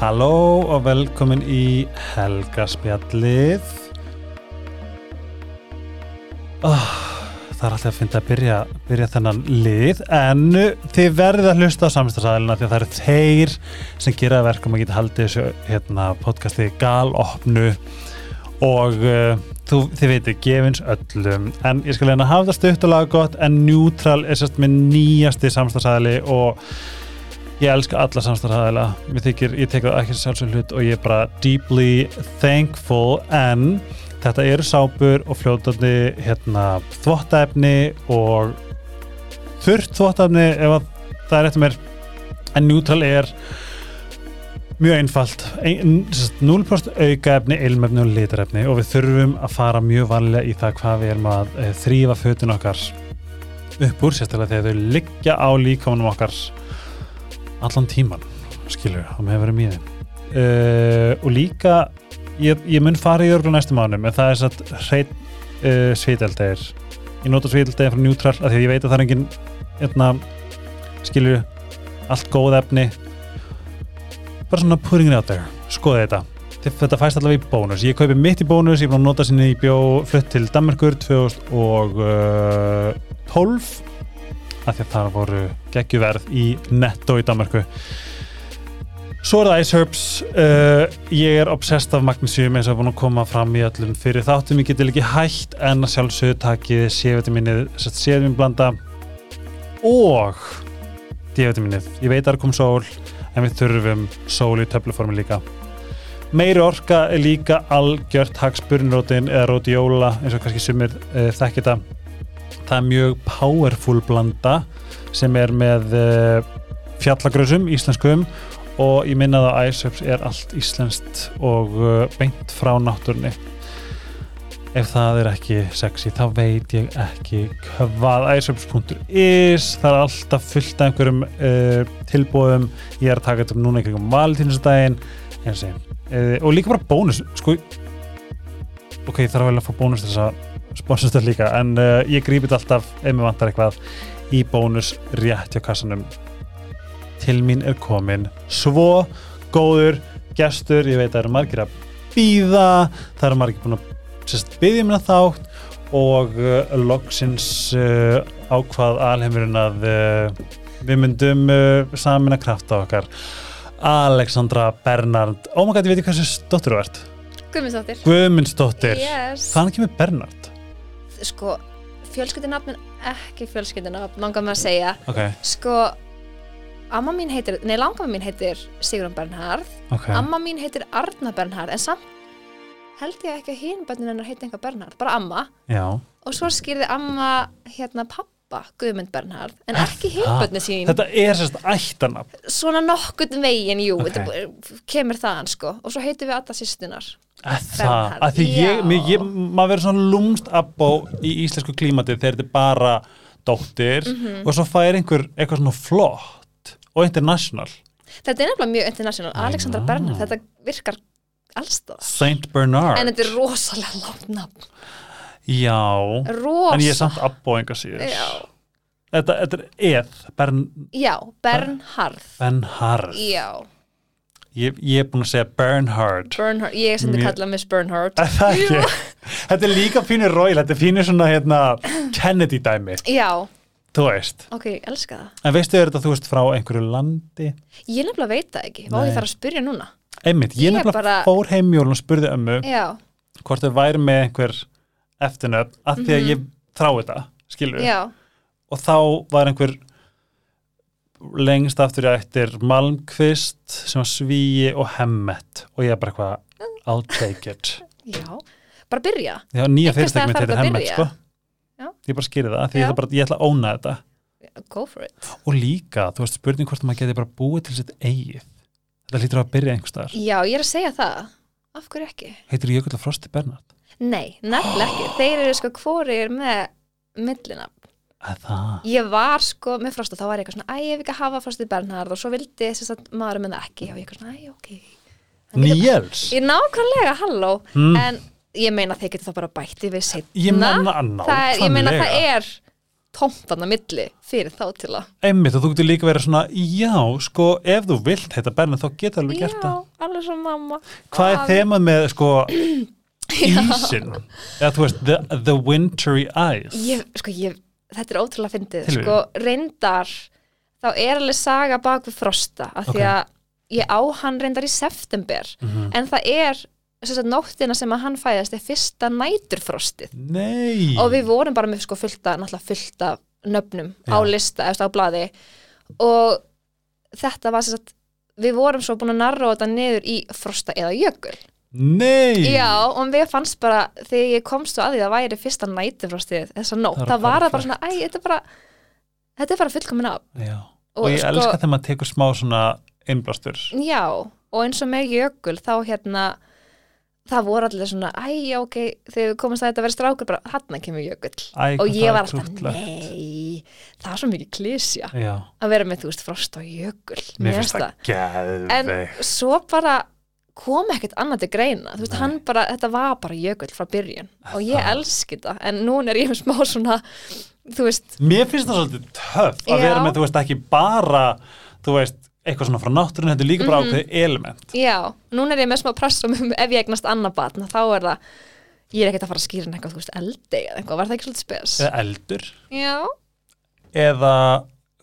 Halló og velkomin í Helgaspjallið. Oh, Það er alltaf að finna að byrja, byrja þennan lið en þið verðið að hlusta á samstæðsæðilina því að það eru þeir sem gera verkum að geta haldið þessu hérna, podcasti galopnu og uh, þú, þið veitir, gefins öllum. En ég skal leina að hafa það stutt og laga gott en Neutral er sérst minn nýjasti samstæðsæðili og Ég elska alla samstarfæðila, mér þykir, ég tek það ekki sjálfsög hlut og ég er bara deeply thankful. En þetta eru sápur og fljótandi hérna þvottaefni og þurrt þvottaefni ef að það er eftir mér. En Neutral er mjög einfalt, ein, 0% aukaefni, ilmefni og litarefni og við þurfum að fara mjög vanlega í það hvað við erum að e, þrýfa fötun okkar upp úr, sérstaklega þegar þau liggja á líkamanum okkar allan tíman skilur, það með verið mýðin uh, og líka ég, ég mun fara í örglu næstu mánum en það er satt hreit uh, sviteldegir ég nota sviteldegir frá Neutral af því að ég veit að það er engin eitna, skilur, allt góð efni. Bara svona putting it out there. Skoði þetta. Þetta fæst allavega í bónus, ég kaupi mitt í bónus ég er búin að nota sinni í bjó flutt til Danmarkur 2012 af því að það voru geggjuverð í netto í Danmarku Svo er það Ice Herbs. Uh, ég er obsessed af magnesium eins og búin að koma fram í öllum fyrir þáttum. Ég geti ekki hægt en að sjálfsögðu takið C-vitaminnið, C-vitamin blanda og D-vitaminnið, ég veit að það kom sól en við þurfum sól í töfluformi líka. Meiri orka er líka algjört hagsburnirótin eða rótióla eins og kannski sumir uh, þekkir þetta það er mjög powerful blanda sem er með uh, fjallagröðsum, íslenskum og ég minna að Iceherbs er allt íslenskt og uh, beint frá náttúrunni. Ef það er ekki sexy þá veit ég ekki hvað iceherbs.is það er alltaf fullt af einhverjum uh, tilbúðum ég er að taka þetta núna einhverjum valtíðinsdægin og líka bara bónus sko. Ok, ég þarf vel að fá bónus þess að sponsorstöð líka en uh, ég grípit alltaf ef mér vantar eitthvað í bónus rétt hjá kassanum. Til mín er komin svo góður gestur, ég veit að það eru margir að býða, það eru margir búin að byggja mér að þátt og uh, loksins uh, ákvað alheimurinn að við myndum samin að krafta okkar. Alexandra Bernard. Oh my god, ég veit ekki hvað þessi stóttur þú ert. Guðmundsdóttir. Guðmundsdóttir. Yes. Þannig kemur Bernard sko, fjölskyldinafn ekki fjölskyldinafn, langar maður að segja okay. sko amma mín heitir, nei langar mín heitir Sigrun Bernhard, okay. amma mín heitir Arna Bernhard, en samt held ég ekki að hinn bönnin hennar heiti einhver Bernhard, bara amma Já. og svo skýrði amma hérna pappa Guðmund Bernhard, en ekki hinn bönnin sín. Þetta er sérst ættanab Svona nokkurt veginn, jú okay. þetta kemur þaðan sko. Og svo heitum við alla sýstunar Það, að því ég, ég, ég maður verður svona lúmst abbó í íslensku klímati þegar þetta er bara dóttir. Mm -hmm. og svo fær einhver eitthvað svona flott og international. Þetta er nefnilega mjög international, Alexandra Bernhard þetta virkar allstað Saint Bernard. En þetta er rosalega látt nafn Já, Rosa. en ég er samt abbó enga síður. Þetta, þetta er eð Bern... Já, Bernhard Bernhard Já. Ég, ég er búin að segja Bernhard. Bernhard, ég er sem þið kalla Miss Bernhard. Þetta er líka fínir royal, þetta er fínir svona hérna, Kennedy dæmi. Já. Þú veist. Ok, ég elska það. En veistu þetta þú veist frá einhverju landi? Ég nefnilega veit það ekki, hvað ég þarf að spyrja núna. Einmitt, ég, ég nefnilega bara... fór heimjólun og spurði ömmu Já. hvort þau væri með einhver eftirnöfn, af því að -hmm. ég þrá þetta, skilur Já. og þá var einhver lengst aftur ég eftir Malmqvist sem var Svíi og Hemmet. Og ég bara eitthvað I'll take it. Já, bara byrja? Já, nýja fyrirstækjum mitt heitir Hemmet sko. Ég bara skýri það, því ég ætla, bara, ég ætla að óna þetta. Go for it. Og líka, þú veist, spurning hvort maður geti bara búið til sitt eigið. Þetta lítur að byrja einhver staðar. Já, ég er að segja það. Af hverju ekki? Heitir Jökull og Frosti Bernhard? Nei, nefnilega ekki. Þeir eru sko hvorir með millina ég var sko með frosta þá var ég eitthvað svona, æg ég hef ekki að hafa frostið Bernhard og svo vildi maður með það ekki. Og ég eitthvað svona, æg ok. Níels? Ég nákvæmlega, halló. Mm. en ég meina þeir getur þá bara bætti við setna ég meina, það er, ég meina það er tómtan að milli fyrir þá til að og þú getur líka verið svona já, sko, ef þú vilt heita Bernhard þá getur alveg gert já, það. alveg svo mamma. Hvað er Að- þemað með, sko ísin eða þú veist, the, the wintry eyes ég, sko, ég, þetta er ótrúlega fyndið. Sko, reyndar þá er alveg saga bak við frosta af því að ég á hann reyndar í september Mhm. en það er sagt, nóttina sem að hann fæðast er fyrsta næturfrostið. Nei. Og við vorum bara með sko fullta, fullta nöfnum á Já. lista eftir á blaði. Og þetta var sagt við vorum svo búin að narra þetta niður í frosta eða jökul nei! Já, og við fannst bara þegar ég komst svo að því að væri fyrsta nætufrostið þessa nótt, Það það var það bara svona æ, þetta er bara, þetta er bara fullkomin af Já. og, og ég sko, elska þegar maður tekur smá svona innblástur. Já, og eins og með jökul þá hérna það voru allir svona, æ, já, ok þegar við komast að þetta verið strákur, bara hann kemur jökull. Æ, og ég var alltaf, krúttlegt. nei það er svo mikið klísja Já, að vera með, þú veist, frost og jökul. Mér finnst það en geðveik svo bara kom ekkert annað til greina. Veist, bara, þetta var bara jökull frá byrjun. Og ég Það- elski það en núna er ég með smá svona veist, Mér finnst það svolítið töff að Já. vera með, þú veist, ekki bara þú veist, eitthvað svona frá náttúrun þetta er líka bara Mhm. ákveðið element. Já. Núna er ég með smá pressum um ef ég eignast annað batna, þá er það ég er ekkert að fara að skýra eitthvað, þú veist, eldi eða eitthvað, var það ekki svolítið spes? eða eldur. Já, eða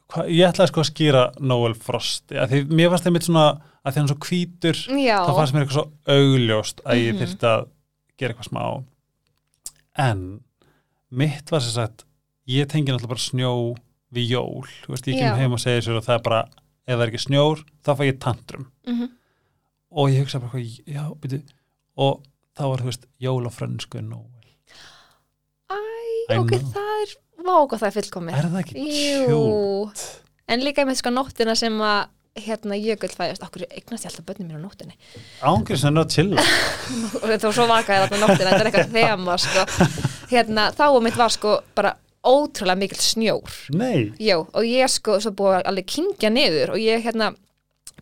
hva, ég ætlaði sko að skýra Noel Frost því mér fannst þeim svona að því hann svo hvítur já. þá fannst mér eitthvað svo augljóst að ég Mhm. þyrfti að gera eitthvað smá. En mitt var sem sagt ég tengi náttúrulega bara snjó við jól, veist, ég kem heim og segja sér og það er bara, ef það er ekki snjór þá fæ ég tantrum. Mhm. og ég hugsa bara eitthvað, já, byrju og þá var, þú veist, jól á frönsku Noel, Æ, ok, know. það er vága það er fullkomið. Er það ekki cute? en líka með sko nóttina sem að hérna jökull fæðast, okkur eignast ég alltaf börnum mér á nóttinni Ángri sem er að chilla og þetta var svo vakaði þarna nóttina, þetta er eitthvað þema sko. hérna, þá og mitt var sko bara ótrúlega mikil snjór. Nei, Jó, og ég sko svo búið alveg kingja niður og ég hérna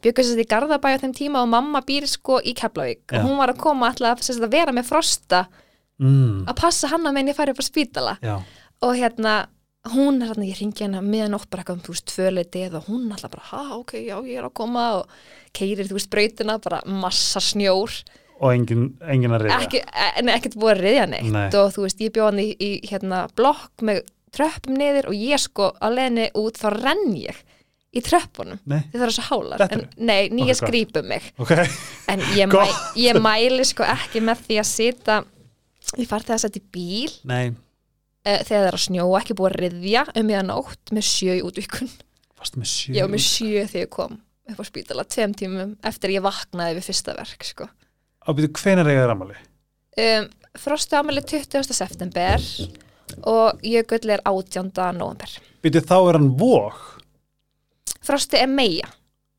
byggast þetta í Garðabæ á þeim tíma og mamma býr sko í Keflavík. Já. og hún var að koma alltaf að, vera með frosta mm, að passa hann að menn ég færi upp á spítala. Já. Og hérna hún er hérna, ég ringi hérna meðan ótt bara eitthvað um þú veist tvöleiti eða hún alltaf bara, ha ok, já ég er að koma og keirir þú veist brautina, bara massa snjór. Og engin, engin að reyða ekki, en ekkert búið að reyðja neitt. Nei. og þú veist, ég bjóð hann í, í hérna blokk með tröppum niður og ég sko á leðinni út þá renn ég í tröppunum, þið það er svo hálar. En, nei, nýja Ok, gott. skrýpum mig. Ok. En ég, mæ, ég mæli sko ekki með því að sita ég fari það að setja í bíl. Nei, uh, þegar það er að snjóa, ekki búið að riðja um ég að nótt með sjö í útvíkun fast með sjö var með sjö þegar ég kom upp á spítala tveim tímum eftir ég vaknaði við fyrsta verk sko. Á byrju, hvenær eiga þér amali? um, Frostu ámæli 20. september og Jökull er 18. november Byrju, þá er hann vóg Frosti er meia,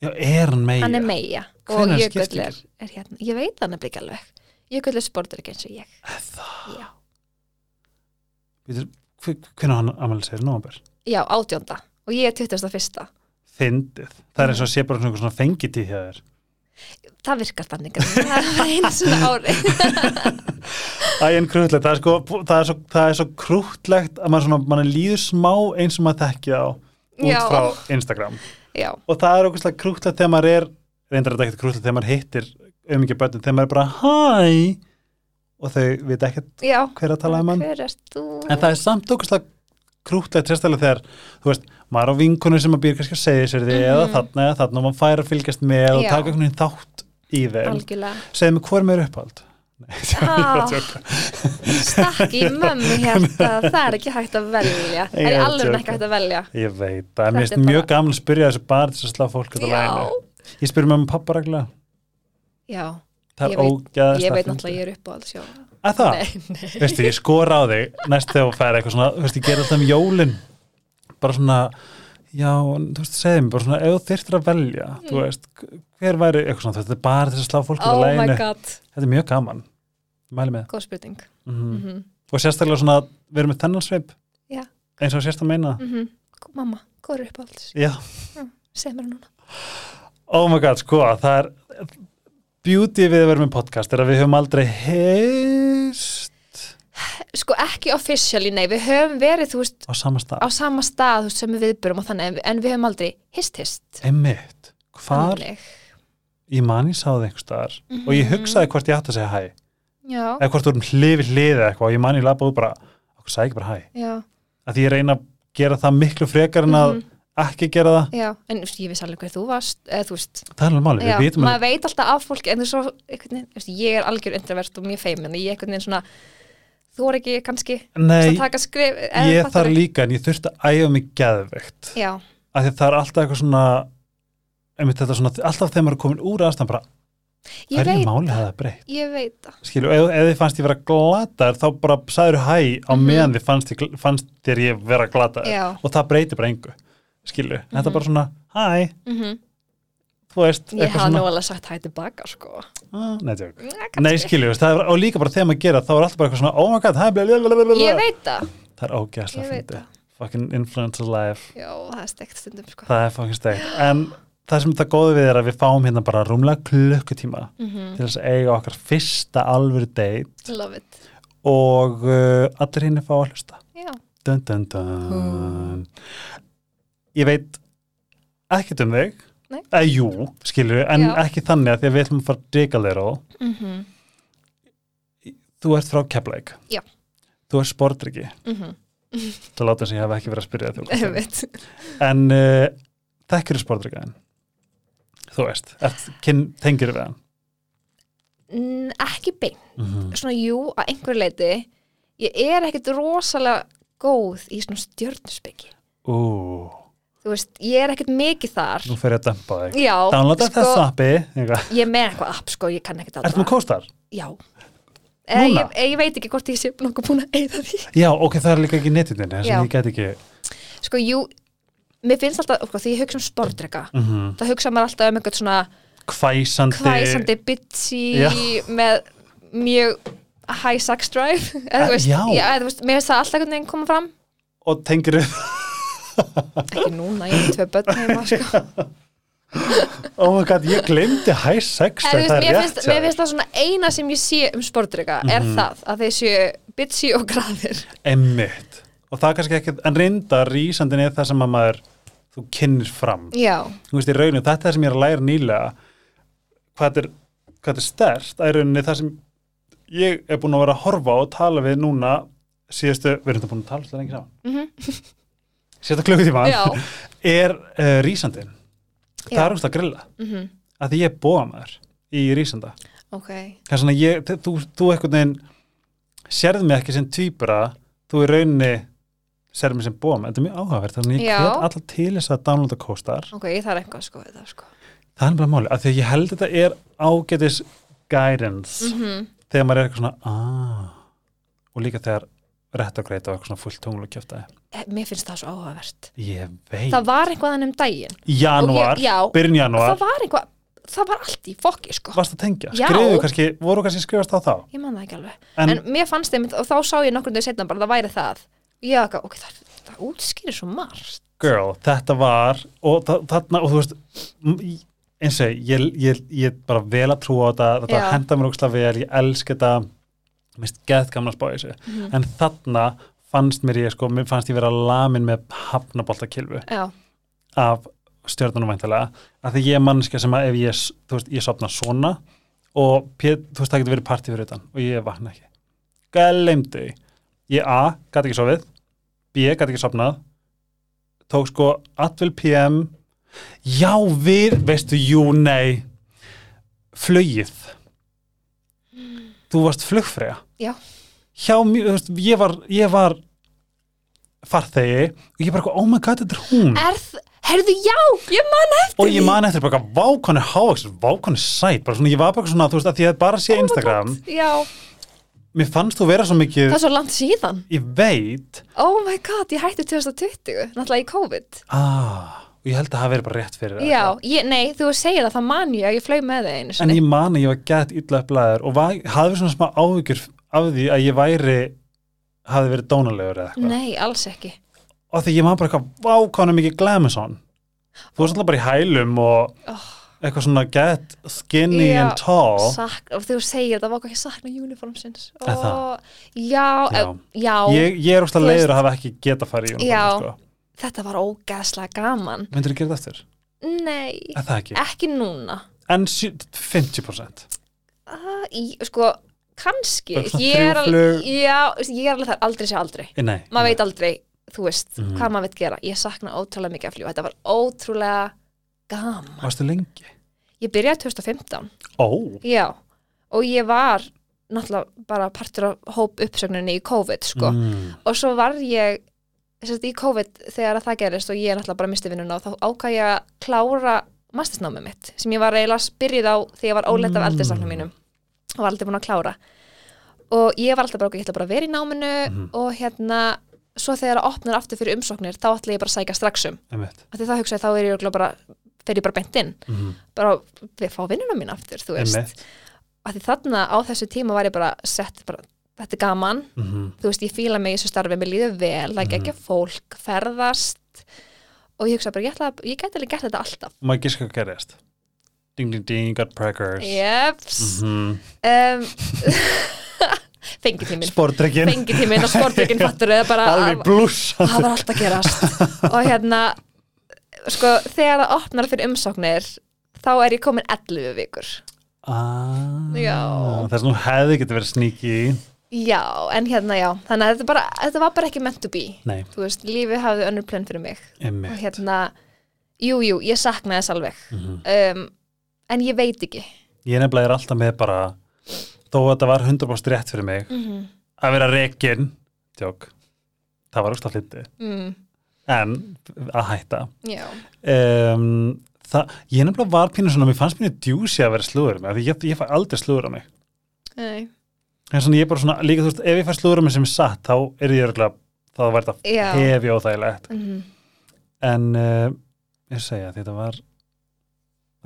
Já, er hann meia? hann er meia og Hvenær Jökull skiptir er, er hérna, ég veit hann er ekki alveg Jökull er sportur ekki eins og ég Það, já, hvenær hann amali segir nómber? já 18. og ég er 21. Fyndið, það er eins og að sé bara svona, svona fengitíð hjá þér. Það virkar þannig að það er einu svona ári. Æ, en krútlegt, það er, sko, það er, svo, það er svo krútlegt að maður svona, mann líður smá eins og maður þekki á út Já. frá Instagram. Já, og það er okkur krútlegt þegar maður er reyndar þetta ekkert krútlegt þegar maður hittir um ekki börnum, þegar maður er bara hæ og þau veit ekkert hver að tala um hann. Hver en það er samt okkur krútlegt sérstaklega þegar, þú veist, maður á vinkonu sem maður býr kannski að segja sér því eða Mhm. þarna eða þarna og maður fær að fylgjast með og Já. taka einhvern veginn þátt í þeim. Segðu mig hvað er mér uppáld Nei, ég er að Ah. djóka. stakk í mömmu hérta það er ekki hægt að velja. Það er að alveg ekki hægt að velja. Ég veit, það. Er mjög bara- gaman að spyrja þessu til þess að slá fólk ég spyr mér um pappa reglulega. Já, það er ógæðast ég veit náttúrulega ég er upp á alls að það, veistu, ég skora á þig næst þegar þú fær eitthvað svona, þú veist, ég ger alltaf um jólin. Bara svona já, þú veist, segðu mér bara svona ef þú þyrftir að velja, þú Mm. veist hver væri eitthvað svona, þetta er bara þess að slá fólk oh my læginu, god, þetta er mjög gaman. Mæli með. Góð spurning. Mm mm -hmm. og sérstaklega svona, við erum með þennan sveip Já. eins og sérst að meina Mm mamma, góð er upp á alls já, segð mér núna. Oh my god, sko, það er beauty við að vera með podcast er að við höfum aldrei heist sko ekki officially, nei, við höfum verið þú veist, á sama stað. á sama stað veist, sem við viðbörum og þannig, en, en við höfum aldrei hist hist. Einmitt, hvar, Þannig. ég man ég sá það einhver staðar og ég hugsaði hvort ég átti að segja hæ. Já, eða hvort þú erum hlið við hlið eða eitthvað og ég man ég lafa út bara, okkur sagði ekki bara hæ. Já, að því ég reyna að gera það miklu frekar en að Mhm. Ekki gera það. Já en veist, ég vissi alveg hver þú varst eða þú veist, það er alveg máli, við vitum maður að veit alltaf af fólki en þú svo, einhvern veist, ég er algjör introvert og mjög feimin ég einhvern veginn svona þú er ekki kannski nei, skrif ég þarf ekki. líka en ég þurfti að æfa mig geðveikt. Já, að því það er alltaf eitthvað svona svona, alltaf þegar maður er komin úr aðstæðan bara, ég það er veit máli að það er breytt skilju, ef, ef þið fannst ég vera glataður þá bara sagður hæ á Mhm. meðan þið fannst, fannst þér ég vera glataður. Já, og það breytir bara engu skilju, þetta er bara svona hæ, mhm. Þú veist Ég eitthvað hafa nú alveg sagt hæ tilbaka sko. Ah, nei, nei veist, það er, og líka bara þegar maður gera þá er alltaf bara eitthvað svona, oh my god, hæ, blablabla Ég veit það, það er veit fyndið. það. Fucking influencer life, Já, það er steikt stundum sko. Það er fucking steikt. En það sem það góði við er að við fáum hérna bara rúmlega klukkutíma mm til þess að eiga okkar fyrsta alvöru date. Love it. Og uh, allir hinn er fá að hlusta. Já, dun, dun, dun. Ég veit ekkert um þig. Eða jú, skilur en Já. ekki þannig að því að við ætlum að fara að diga þér á. Mhm, þú ert frá Keflæk Já. þú ert sportryggi mhm. Það láta sem ég hef ekki verið að spyrja veit. En uh, þekkir sportryggaðin þú veist, tengir við hann? Mm, Ekki bein mm -hmm. Svona jú, að einhverju leiti Ég er ekkit rosalega góð í svona stjörnusbyggi ú, Þú veist, ég er ekkit mikið þar nú fer ég að dempa þig Já, downloada sko, þess appi eitthvað. Ég er með eitthvað app sko, ég kann ekkit ert með kóstar? Já Eh, Núna? ég, ég veit ekki hvort ég sé nokkuð búin að eyða því já, ok, það er líka ekki netinu þess að ég get ekki Sko, jú, mér finnst alltaf, sko, því ég hugsa um sportdrega mm -hmm. það hugsa maður alltaf um eitthvað svona hvæsandi hvæsandi bitchy með mjög high sex drive eða þú veist, Já. eða, þú veist, mér finnst það alltaf einhvern veginn koma fram og tengir upp ekki núna, ég er tvö börn heima sko. oh my god, ég glemdi high sex en, veist, mér, finnst, mér finnst það svona eina sem ég sé um sportdrega er Mhm. það að þeir séu bitchy og graðir. Einmitt. og það er kannski ekki, en reynda rísandin er það sem að maður þú kynnir fram. Veist í rauninu, þetta er það sem ég er að læra nýlega. Hvað er, hvað er stert að í rauninni það sem ég er búin að vera að horfa og tala við núna síðustu, við erum þetta búin að tala þetta lengi saman. Mm síðustu klukkutíma. Er uh, rísandin það er úrst að grilla. Mm að því ég er bóðamaður í rísanda. Ok. Það er svona ég, þú, þú eitthvað neginn sérð mig ekki sem tvíbura þú í rauninni sérð mig sem bóðamaður, þetta er mjög áhugavert þannig að ég hvet alla til þess að downloada kóstar ok, ég þarf eitthvað sko, þetta, sko. það er bara máli, af því að ég held þetta er ágætis guidance Mm þegar maður er eitthvað svona aah, og líka þegar rétt og greita og eitthvað svona fullt tungl og kjöftaði Eh, mér finnst það svo áhugavert. Ég veit, það var eitthvað þannig um daginn. Janúar já. byrjun janúar, það var eitthvað, það var allt í fokki sko. Varst að tengja? Já. skriðu kannski, voru kannski skrifast á þá? Ég man það ekki alveg. En, en, mér fannst þeim, og þá sá ég nokkur degi setna bara að það væri það. Ekki, ok, það, það útskýrir svo margt. Girl, þetta var og þa- þarna, og þú veist eins og ég, ég, ég, ég bara vel að trúa á þetta, þetta Já. henda mér ógslag vel, ég elska þetta mist geðt gamla spá í þessu. Mhm. en þarna fannst mér ég sko, mér fannst ég vera lamin með hafnaboltakilfu af stjörnunum væntalega að því ég er mannskja sem að ef ég, þú veist, ég sopna svona og Pét, þú veist, það getur verið partí fyrir utan og ég vakna ekki. Glemdi, ég A gæti ekki sofið, B gæti ekki sopnað tók sko Atvel PM já við, veistu, jú, nei. Flögið þú varst flugfrega Já. hjá mér, þú veist, ég var ég var farþegi og ég bara, eitthvað, oh my god, þetta er hún. Er það, herðu, já, ég man eftir og ég man eftir bara, vákon er hávaks vákon er sæt, bara svona, ég var bara svona þú veist, að því að bara sé Oh Instagram God, já, mér fannst þú vera svo mikið það er svo langt síðan. Ég veit. Oh my god, ég hætti 2020 náttúrulega í COVID. Ah, og ég held að það hafi verið bara rétt fyrir já, ég, nei, þú segir það, það man ég að ég flög með það einu en sinni ég man að ég var gett illa upplæður og var, hafði svona smá áhyggjur af því að ég væri hafði verið dónalegur eða eitthvað. Nei, alls ekki. Og því ég man bara eitthvað, vákon er mikið glamison þú varst alltaf bara í hælum og oh, eitthvað svona get skinny Já, and tall. Sak, og þú segir það var ekki að sakna uniformsins. Og já, Já. já, já. Ég, ég er Þú leiður að hafa ekki geta farið í Já. uniform sko. þetta var ógeðslega gaman. Myndir þú gera þetta eftir? nei, ekki? ekki núna. En sjö- 50% uh, í, sko, kannski ég er, þrjú al, flug. já, ég er alveg þar aldrei sé aldrei Nei, maður veit aldrei, þú veist, Mhm. hvað maður veit gera ég sakna ótrúlega mikið að fljúa, þetta var ótrúlega gaman, Varstu lengi? ég byrjaði 2015 Ó, já, og ég var náttúrulega bara partur af hóp uppsögninni í COVID, sko mm. og svo var ég sérst, í COVID þegar að það gerist og ég náttúrulega bara misti vinnuna og þá ákvað ég að klára mastersnámið mitt sem ég var eiginlega spyrjið á þegar ég var óleitt af Mm. eldisafnum mínum og var aldrei búin að klára og ég var alltaf bara okkur, ég ætla bara að vera í náminu Mhm. og hérna svo þegar það opnar aftur fyrir umsóknir þá ætla ég bara að sækja strax um einmitt af því þá hugsa ég þá er ég bara fer ég bara beint inn mm. bara við fá vinnuna mín aftur þú veist af því þarna á þessu tíma var ég bara sett bara, þetta er gaman mm. þú veist, ég fíla mig í þessu starfi, mér líður vel, það Mhm. er ekki fólk, ferðast og ég hugsa bara, ég, ætla, að- ég gæti alveg gert þetta alltaf. Og maður gíska hvað gerist Ding, ding, ding, got preggers Jeps. mm. Um, fengitíminn, Sportdrykkin fengitíminn og sportdrykkin fattur eða bara, Alveg blússan það var alltaf að gerast og hérna, sko, þegar það opnar fyrir umsóknir, þá er ég komin 11 vikur. ah, Já. Þess að nú hefði getið verið sníki Já, en hérna, já, þannig að þetta, bara, þetta var bara ekki meant to be. Nei, Þú veist, lífið hafði önnur plön fyrir mig. og einmitt hérna, jú, jú, ég saknaði þess alveg mm. um, en ég veit ekki. Ég nefnilega er alltaf með bara þó að þetta var 100% rétt fyrir mig mm að vera rekin tjók, það var úrst að hlindi mm, en að hætta. Um, það, ég nefnilega var pínu svona, mér fannst mér djúsi að vera slúður með, því ég, ég fæ aldrei slúður á mig. Nei, en svona ég bara svona, líka þú veist, ef ég fæ slúður á mig sem er satt, þá er ég örgulega þá var þetta já. hefi óþægilegt. Mm en uh, ég segja þetta var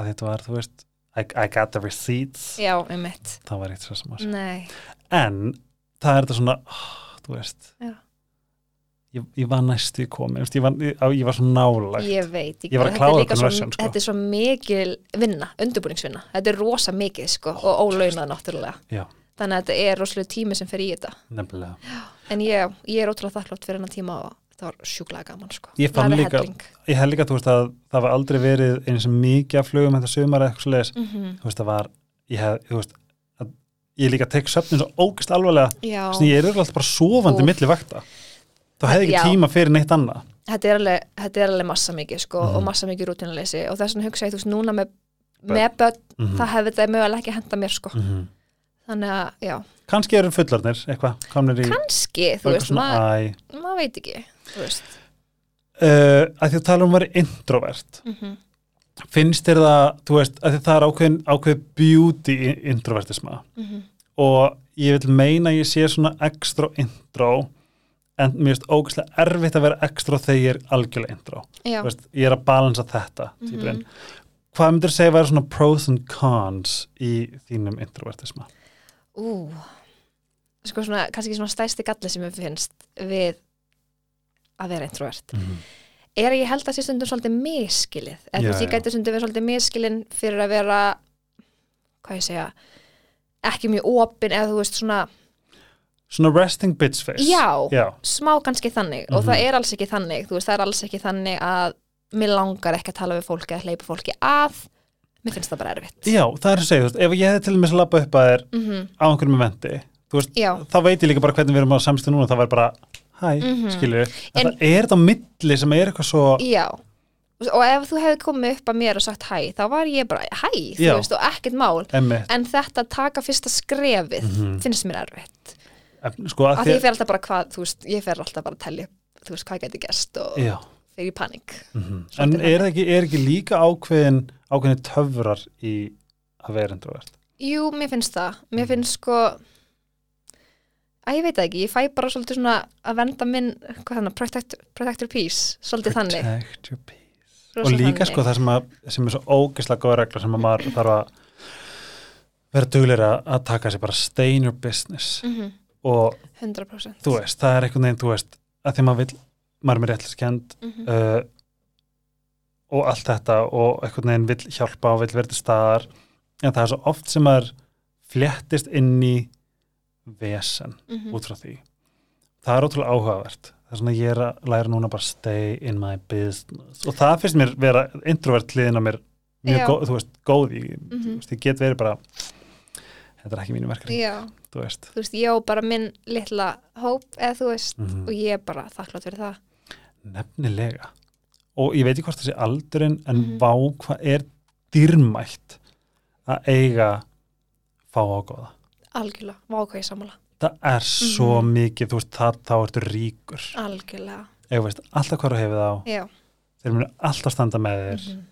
að þetta var, þú veist I, I got the receipts. Já, um mitt það var eitt svo sem nei, en það er þetta svona oh, þú veist. Ég, ég var næstu komin ég var, ég, ég var svo nálægt. Ég veit Ég var að þetta sko. þetta er svo mikil vinna, undirbúningsvinna. Þetta er rosa mikið, sko, og ólaunað náttúrulega. Já. þannig að þetta er rosalega tími sem fer í þetta. Nefnilega. En ég, ég er ótrúlega þakklátt fyrir hennar tíma og það var sjúklega gaman, sko. Ég fann líka- ég held líka veist að það var aldrei verið eins og mikið af flugum þetta sumar eða eitthvað svo leis Mhm. þú veist það var ég hef, þú veist að ég líka tek söfnin svo ógist alvarlega. Þannig ég er alltaf bara sofandi Úff. milli vakta. Þá hefði ekki Já. tíma fyrir neitt annað. Þetta er alveg, þetta er alveg massa mikið sko, Mhm. og massa mikið rútinuleysi og þess vegna hugsa ég, þú veist, núna með, með börn, mm það hefði þetta mögulega ekki henda mér sko, -hmm. þannig að, já. Kannski eru fullarnir eitthvað komnir í kannski, þú veist, maður mað veit ekki, þú veist. Uh, að því að tala um að vera introvert. Mm finnst þér það, þú veist, að það er ákveðin, ákveð beauty introvertisma. -hmm. og ég vil meina ég sé svona extra intro en mér finnst ógæslega erfitt að vera extra þegar ég er algjörlega intro. Veist, ég er að balansa þetta mm hvað myndir segja að vera svona pros and cons í þínum introvertisma? Ú. Sko svona, kannski svona stæsti galli sem ég finnst við að vera introvert. Mm -hmm. er að ég held að sé stundum svolítið miskilið eða þú veist, ég gæti stundum verið svolítið miskilin fyrir að vera hvað ég segja ekki mjög opin eða þú veist svona svona resting bitch face. Já. Já. smá kannski þannig. Og Mhm. það er alls ekki þannig. Þú veist, það er alls ekki þannig að mér langar ekki að tala við fólki eða hleypa fólki að. Mér finnst það bara erfitt. Já, það er að segja, þú veist, ef ég hefði til dæmis að labba upp að þér mm á einhverjum eventi, þú veist, þá veit ég líka bara hvernig við erum á samstu núna, það var bara hæ, mm Mhm. skilju, en, En- það er þetta milli sem er eitthvað svo já og ef þú hefði komið upp að mér og sagt hæ þá var ég bara hæ, þú Já. veist, og ekkert mál emmitt, en þetta að taka fyrsta skrefið Mhm. finnst mér erfitt sko að að ég fer alltaf bara hvað, þú veist, ég fer alltaf bara að telja upp, þú veist, hvað geti gerst og Já, fer í panik mhm. Svolítið en er ekki, er ekki líka ákveðin ákveðin töfrar í að vera introvert Jú, mér finnst það. Mhm. Mér finnst sko að ég veit það ekki, ég fæ bara svolítið svona að venda minn, hvað þannig, protect, protect your peace, svolítið þannig. Protect your peace Rosa og líka þannig. sko það sem, að, sem er svo ógislega góða regla sem að maður þarf að vera dugleira að taka sér bara stay in your business Mhm, og 100%. þú veist, það er einhvern veginn, þú veist að því maður vil, maður er með réttliskend Mhm, uh, og allt þetta og einhvern veginn vill hjálpa og vill verða staðar en það er svo oft sem maður fléttist inn í vesen Mhm. út frá því. Það er ótrúlega áhugavert. Það er svona ég er að læra núna bara stay in my business. Og það finnst mér vera introvert hliðin á mér mjög góð, þú veist, góð í, Mhm. þú veist, ég get verið bara þetta er ekki mínu verkefni, þú veist. Þú veist, ég á bara minn litla hóp eða þú veist, Mhm. og ég er bara þakklátt fyrir það. Nefnilega. Og ég veit ekki hvort það sé aldurinn en Mhm. vá hvað er dýrmætt að eiga fá ágóða algjörlega, vákvæði sammála. Það er svo Mhm. mikið, þú veist, það, þá ertu ríkur. Algjörlega, eða veist, alltaf hvað þú hefur þá já. Þeir munu alltaf standa með þér. Mhm.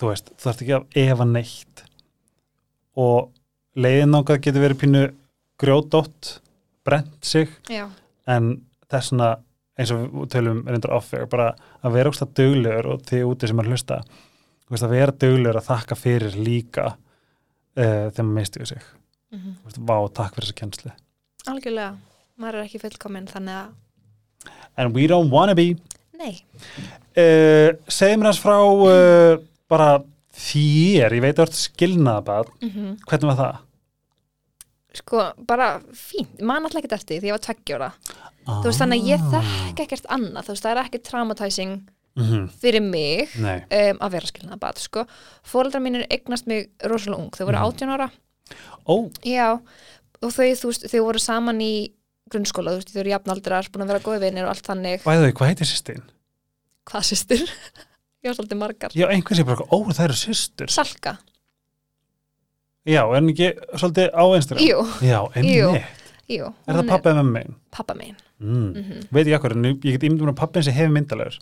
þú veist, þú þarft ekki að efa neitt. Og leiðin náttúrulega getur verið pínu grjódótt brent sig. Já, en þessna eins og tölum reyndar offer bara að vera ógst að duglegur og þið úti sem að hlusta. Þú veist, að vera duglegur að þakka fyrir líka uh, þegar maður misti við sig Mhm. þú veist, vá, takk fyrir þessa kennslu. Algjörlega. Maður er ekki fullkominn, þannig að and we don't wanna be. Nei, uh, segjum mér hans frá uh, bara þér, ég veit að þú ert skilnaðabad mm hvernig var það? sko, bara fínt. Man alltaf ekkert eftir því ég var tveggjóra þú veist, þannig að ég þekk ekkert annað. Þú veist, það er ekki traumatizing mm fyrir mig um, að vera skilnað bad, sko. Fóreldrar mínir eignast mig rosalega ung. Þau voru Mhm. 18 ára, ó, já og þau, þú veist, þau voru saman í grunnskóla, þú veist, þau eru jafnaldrar, búin að vera góði vinir og allt þannig, bæðu, hvað heitir sýstin? hvað sýstur? ég var svolítið margar. Já, einhvers ég bara, ó, það eru systur. Salka, Já, er hann ekki svolítið á Instagram? jú, Já, einmitt. Jú. Er það pappa með megin? pappa megin. Mm. mm Veit ég akkur, en ég get ímyndum að pappin sem hefur myndalegur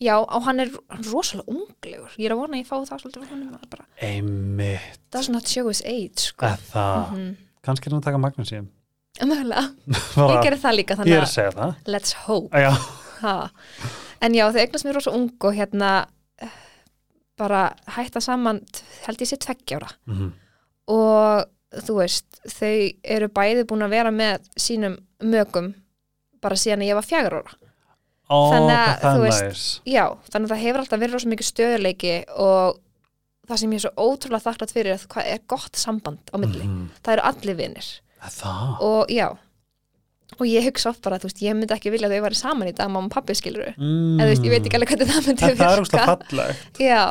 já, og hann er, hann rosalega unglegur. Ég er að vona að ég fái það svolítið frá bara, Einmitt, does not show his age sko. að það? Mm Kannski er hann að taka Magnús í mögulega, ég gerir það líka Ég þannig er að að segja það. Let's hope. Já, ha. en já, þau eignast mér rosa ung og hérna eh, bara hætta saman held ég sé tveggjára Mhm. og þú veist, þau eru bæði búin að vera með sínum mögum bara síðan að ég var fjagur ára Ó, Þannig að, það veist, næs já, þannig að það hefur alltaf verið rosa mikið stöðuleiki og það sem ég er svo ótrúlega þakklátt fyrir er hvað er gott samband á milli. Mhm. það eru allir Að Það? Og já. Og ég hugsa oft bara, veist, ég myndi ekki vilja að þau væri saman í dag, mamma og pappi skiluru mm. þú veist, ég veit ekki alveg hvernig það myndi En það er úrst virka. að fallegt. Já,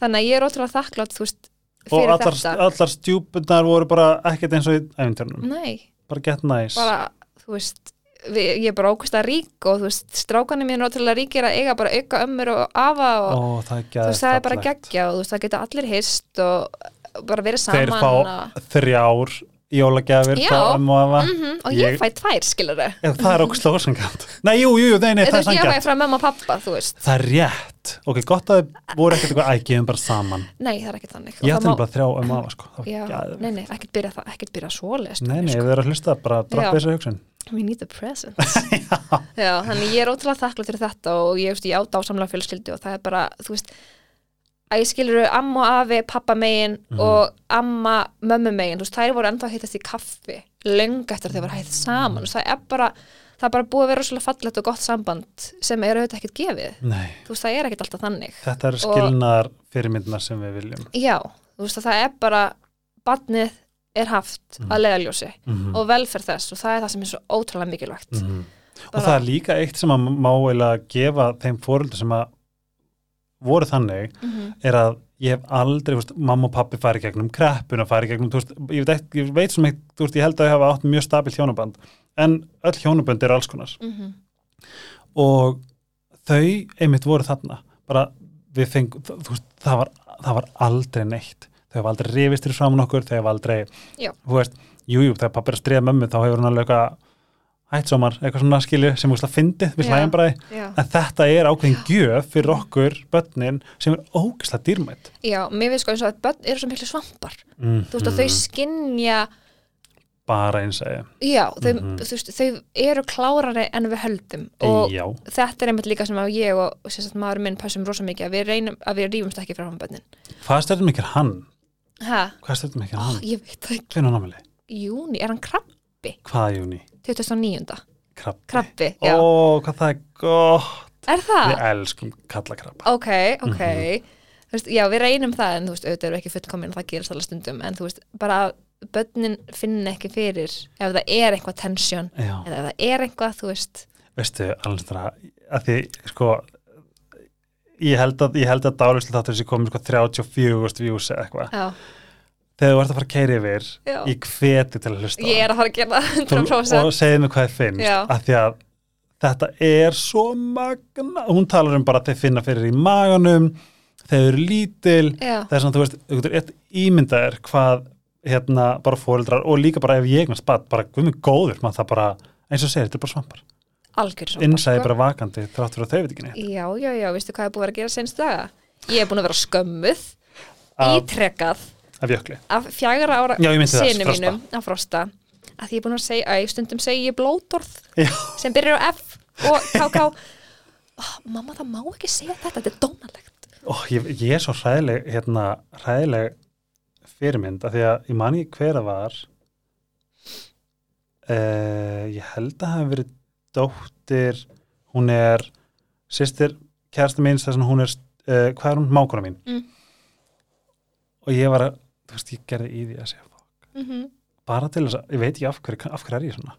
þannig að ég er ótrúlega þakklátt veist, Og fyrir allar, þetta. allar stjúpundar voru bara ekkert eins og í æfintörnum nei, Bara get næs bara, þú veist við, ég er bara ókvæmst að rík og þú veist, strákanir mín er ótrúlega ríkir að eiga bara auka ömmur og afa og Ó, það þú veist, það er bara geggja og þú veist, það geta allir hist og bara verið saman Þeir fá þrjár jólagjafir frá ömmu og afa. Mm og ég, Ég- fæ tvær, skilur þau það er okkur slóðsangant Nei, jú, jú, nei, nei, það er veist, ég fæ frá mamma og pappa, þú veist. Það er rétt. Ok, gott að þið voru ekkert eitthvað ægjum bara saman. Nei, það er ekki þannig. Ég það má- bara þrjá og afa, sko. Það nei, nei, ekkert byrja það, ekkert byrja svoleiðist Nei, nei, sko. ef þið eru að hlusta, bara Já. droppa þessu hugsun we need the presents. Já, þannig ég er ótrúlega þakklátt fyrir þetta og ég, ég á dásamlega fjölskyldu og það er bara, þú veist að ég skilur amma og afi, pappa megin Mhm. og amma, mömmu megin þú veist, þær voru enda að hittast í kaffi löng eftir að þau voru hætt saman. Veist, það er bara, það er bara búið að vera rosalega fallegt og gott samband sem er auðvitað ekkert gefið. Nei, þú veist, það er ekkert alltaf þannig. Þetta eru skilnaðar fyrirmyndnar sem við viljum. Já, þú veist, að það er bara badnið er haft Mhm. að leiðaljósi mm og velferð þess og það er það sem er svo ótrúlega mikilvægt -hmm. Og það er líka eitt sem að má eiginlega gefa þeim fóröldur sem að voru þannig Mhm. er að ég hef aldrei, veist, mamma og pappi fari gegnum kreppuna, fari gegnum, þú veist, ég veit, ég veit sem eitt, veist, ég held að ég hafa átt mjög stabilt hjónaband, en öll hjónaband eru alls konar Mhm. og þau einmitt voru þarna, bara við fengum, það var, það var aldrei neitt, þau hafa aldrei rifist fyrir framan okkur, þau hafa aldrei, Já. þú veist, jú, jú, þegar pappi er að stríða mömmu, þá hefur hann alveg eitthvað hættsómar, eitthvað svona skilju sem úrslega fyndið, við hlægjum bara í Já. en þetta er ákveðin gjöf fyrir okkur börnin sem er ógeðslega dýrmætt Já, mér finnst sko eins og að börn eru svo miklu svampar mm þú veist að þau skinja bara eins og já, þau, Mhm. þú veist, þau eru klárari en við höldum og já, þetta er einmitt líka sem að ég og, og sérst maður minn passum rosa mikið að við reynum að við rífumst ekki frá hann börnin hvað styrtum ekki hann? Ha, hvað styrtum ekki hann? ég veit það ekki hvernig námili? júni, er hann krabbi? hvaða júni? 2009. krabbi, krabbi, já, ó, hvað það er gott Er það? Við elskum kallakrabba. Ok, ok Þú veist, já, við reynum það en þú veist, auðvitað eru ekki fullkomin það gerist allar stundum, en þú veist, bara börnin finna ekki fyrir ef það er eitthvað tensjón, eða ef það er eitthvað, þú veist veistu, alveg að því, sko, ég held að, ég held að dálislega þáttur þessi komið sko 34 views eitthvað. Þegar þú ert að fara að keiri yfir, Já. ég hveti til að hlusta. ég er að fara að gera það 100% og segið mér hvað þið finnst Já. af því að þetta er svo magna hún talar um bara að þeir finna fyrir í maganum þeir eru lítil það er svona, þú veist, þú getur eitt ímyndaðir hvað hérna bara fóreldrar og líka bara ef ég eignast bad, bara guðmi góður maður það bara, eins og segir, þetta er bara svampar innsæði bara vakandi þrátt fyrir að þau veit ekki neitt Já, já, já, veistu hvað er búið að vera að gera senst daga? Ég er búin að vera skömmuð, af, ítrekkað af jökli. af fjagra ára Já, ég meinti það, sinu mínum að frosta að því ég er búin að segja, að ég stundum segi ég blótorð Já. sem byrjar á F og KK oh, mamma það má ekki segja þetta, þetta er dónalegt. Ó, ég, ég er svo hræðileg hérna, hræðileg fyrirmynd af því að ég man ekki hver að var. Uh, ég held að hafa verið dóttir hún er sýstir kærasta mín þess að hún er uh, hvað er hún, mákona mín. Mm. og ég var að þú veist, ég gerði í því að segja mm -hmm. bara til þess að, ég veit ekki af hverju af hverju er ég svona?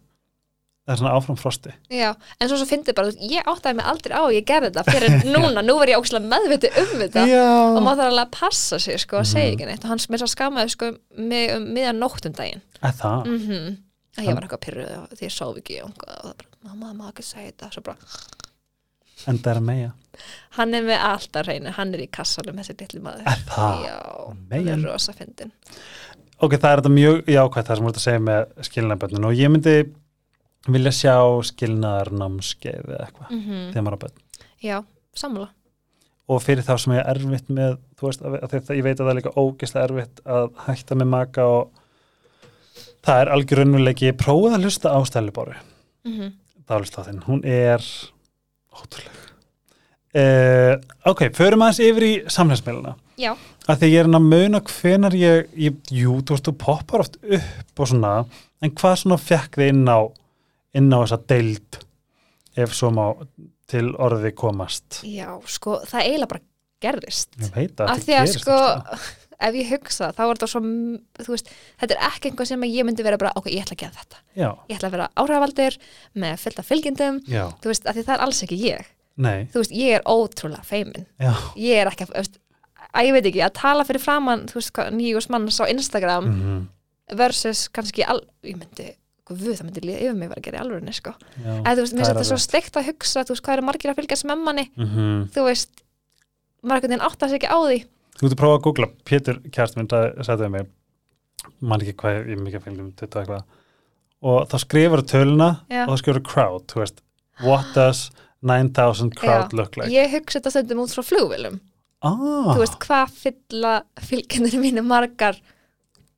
Það er svona áfram frosti. Já, en svo svo fyndið bara, þú veist, ég áttaði mig aldrei á ég gerði þetta fyrir núna, nú verð ég ókslega meðviti um þetta og já, maður þarf alveg að passa sig sko, að Mhm. segja ekki neitt. Og hann mér svo skamaði sko mig um miðan nótt um daginn að það? Mm að ég var eitthvað pyrruð því ég sóf ekki og það bara, mamma, má ekki segja þetta. Svo bara, en það er meja hann er með alltaf reynu hann er í kassanum, þessi litli maður. Er það, já, hann er rosa fyndin ok, það er þetta mjög jákvæmt það sem þú ert að segja með skilnaðarböndin og ég myndi vilja sjá skilnaðarnámskeið eða eitthvað mm -hmm. þegar maður er bönn já, sammála. Og fyrir þá sem ég er erfitt með þú veist, að, að þetta, ég veit að það er líka ógeðslega erfitt að hætta með maka og það er algjör raunulegi ég prófaði að hlusta á Stælubáru mm -hmm. dálistáttinn, hún er ótrúleg. Uh, ok, förum aðeins yfir í samhæmsmeilina já, að því ég er hann að muna hvenar ég, ég jú, þú veist, þú poppar oft upp og svona, en hvað svona fekk þið inn á, inn á þessa deild ef svo má til orði komast? Já, sko það eiginlega bara gerðist. Af því að sko alltaf. Ef ég hugsa, þá er þetta svo þú veist, þetta er ekki einhvað sem ég myndi vera bara, ok, ég ætla að gera þetta. Já, ég ætla að vera áhrifavaldur með fullt af fylgjendum já, þú veist, af því það er alls ekki ég. Nei. Þú veist, ég er ótrúlega feimin. Já, ég er ekki veist, að ég veit ekki að tala fyrir framann, þú veist, nýjus manns á Instagram mm versus kannski, al, ég myndi guð, það myndi líða yfir mig að vera að gera í alvörinni sko. já eða þú veist, mér finnst þetta svo steikt að hugsa þú veist, hvað eru margir að fylgjast með manni? Mm þú veist, einhvern veginn áttast ekki á því þú getur prófað að googla, Pétur kjærst minn sagði við mig man ekki hvað ég er mikið að fylgjum 20 og eitthvað. Og þá skrifur töluna Já. og þá skrifur crowd, þú veist. What does 9000 crowd Já. look like? Ég hugsa þetta stundum út frá flugvilum ah, þú veist, hvað fylla fylgjendur mínu margar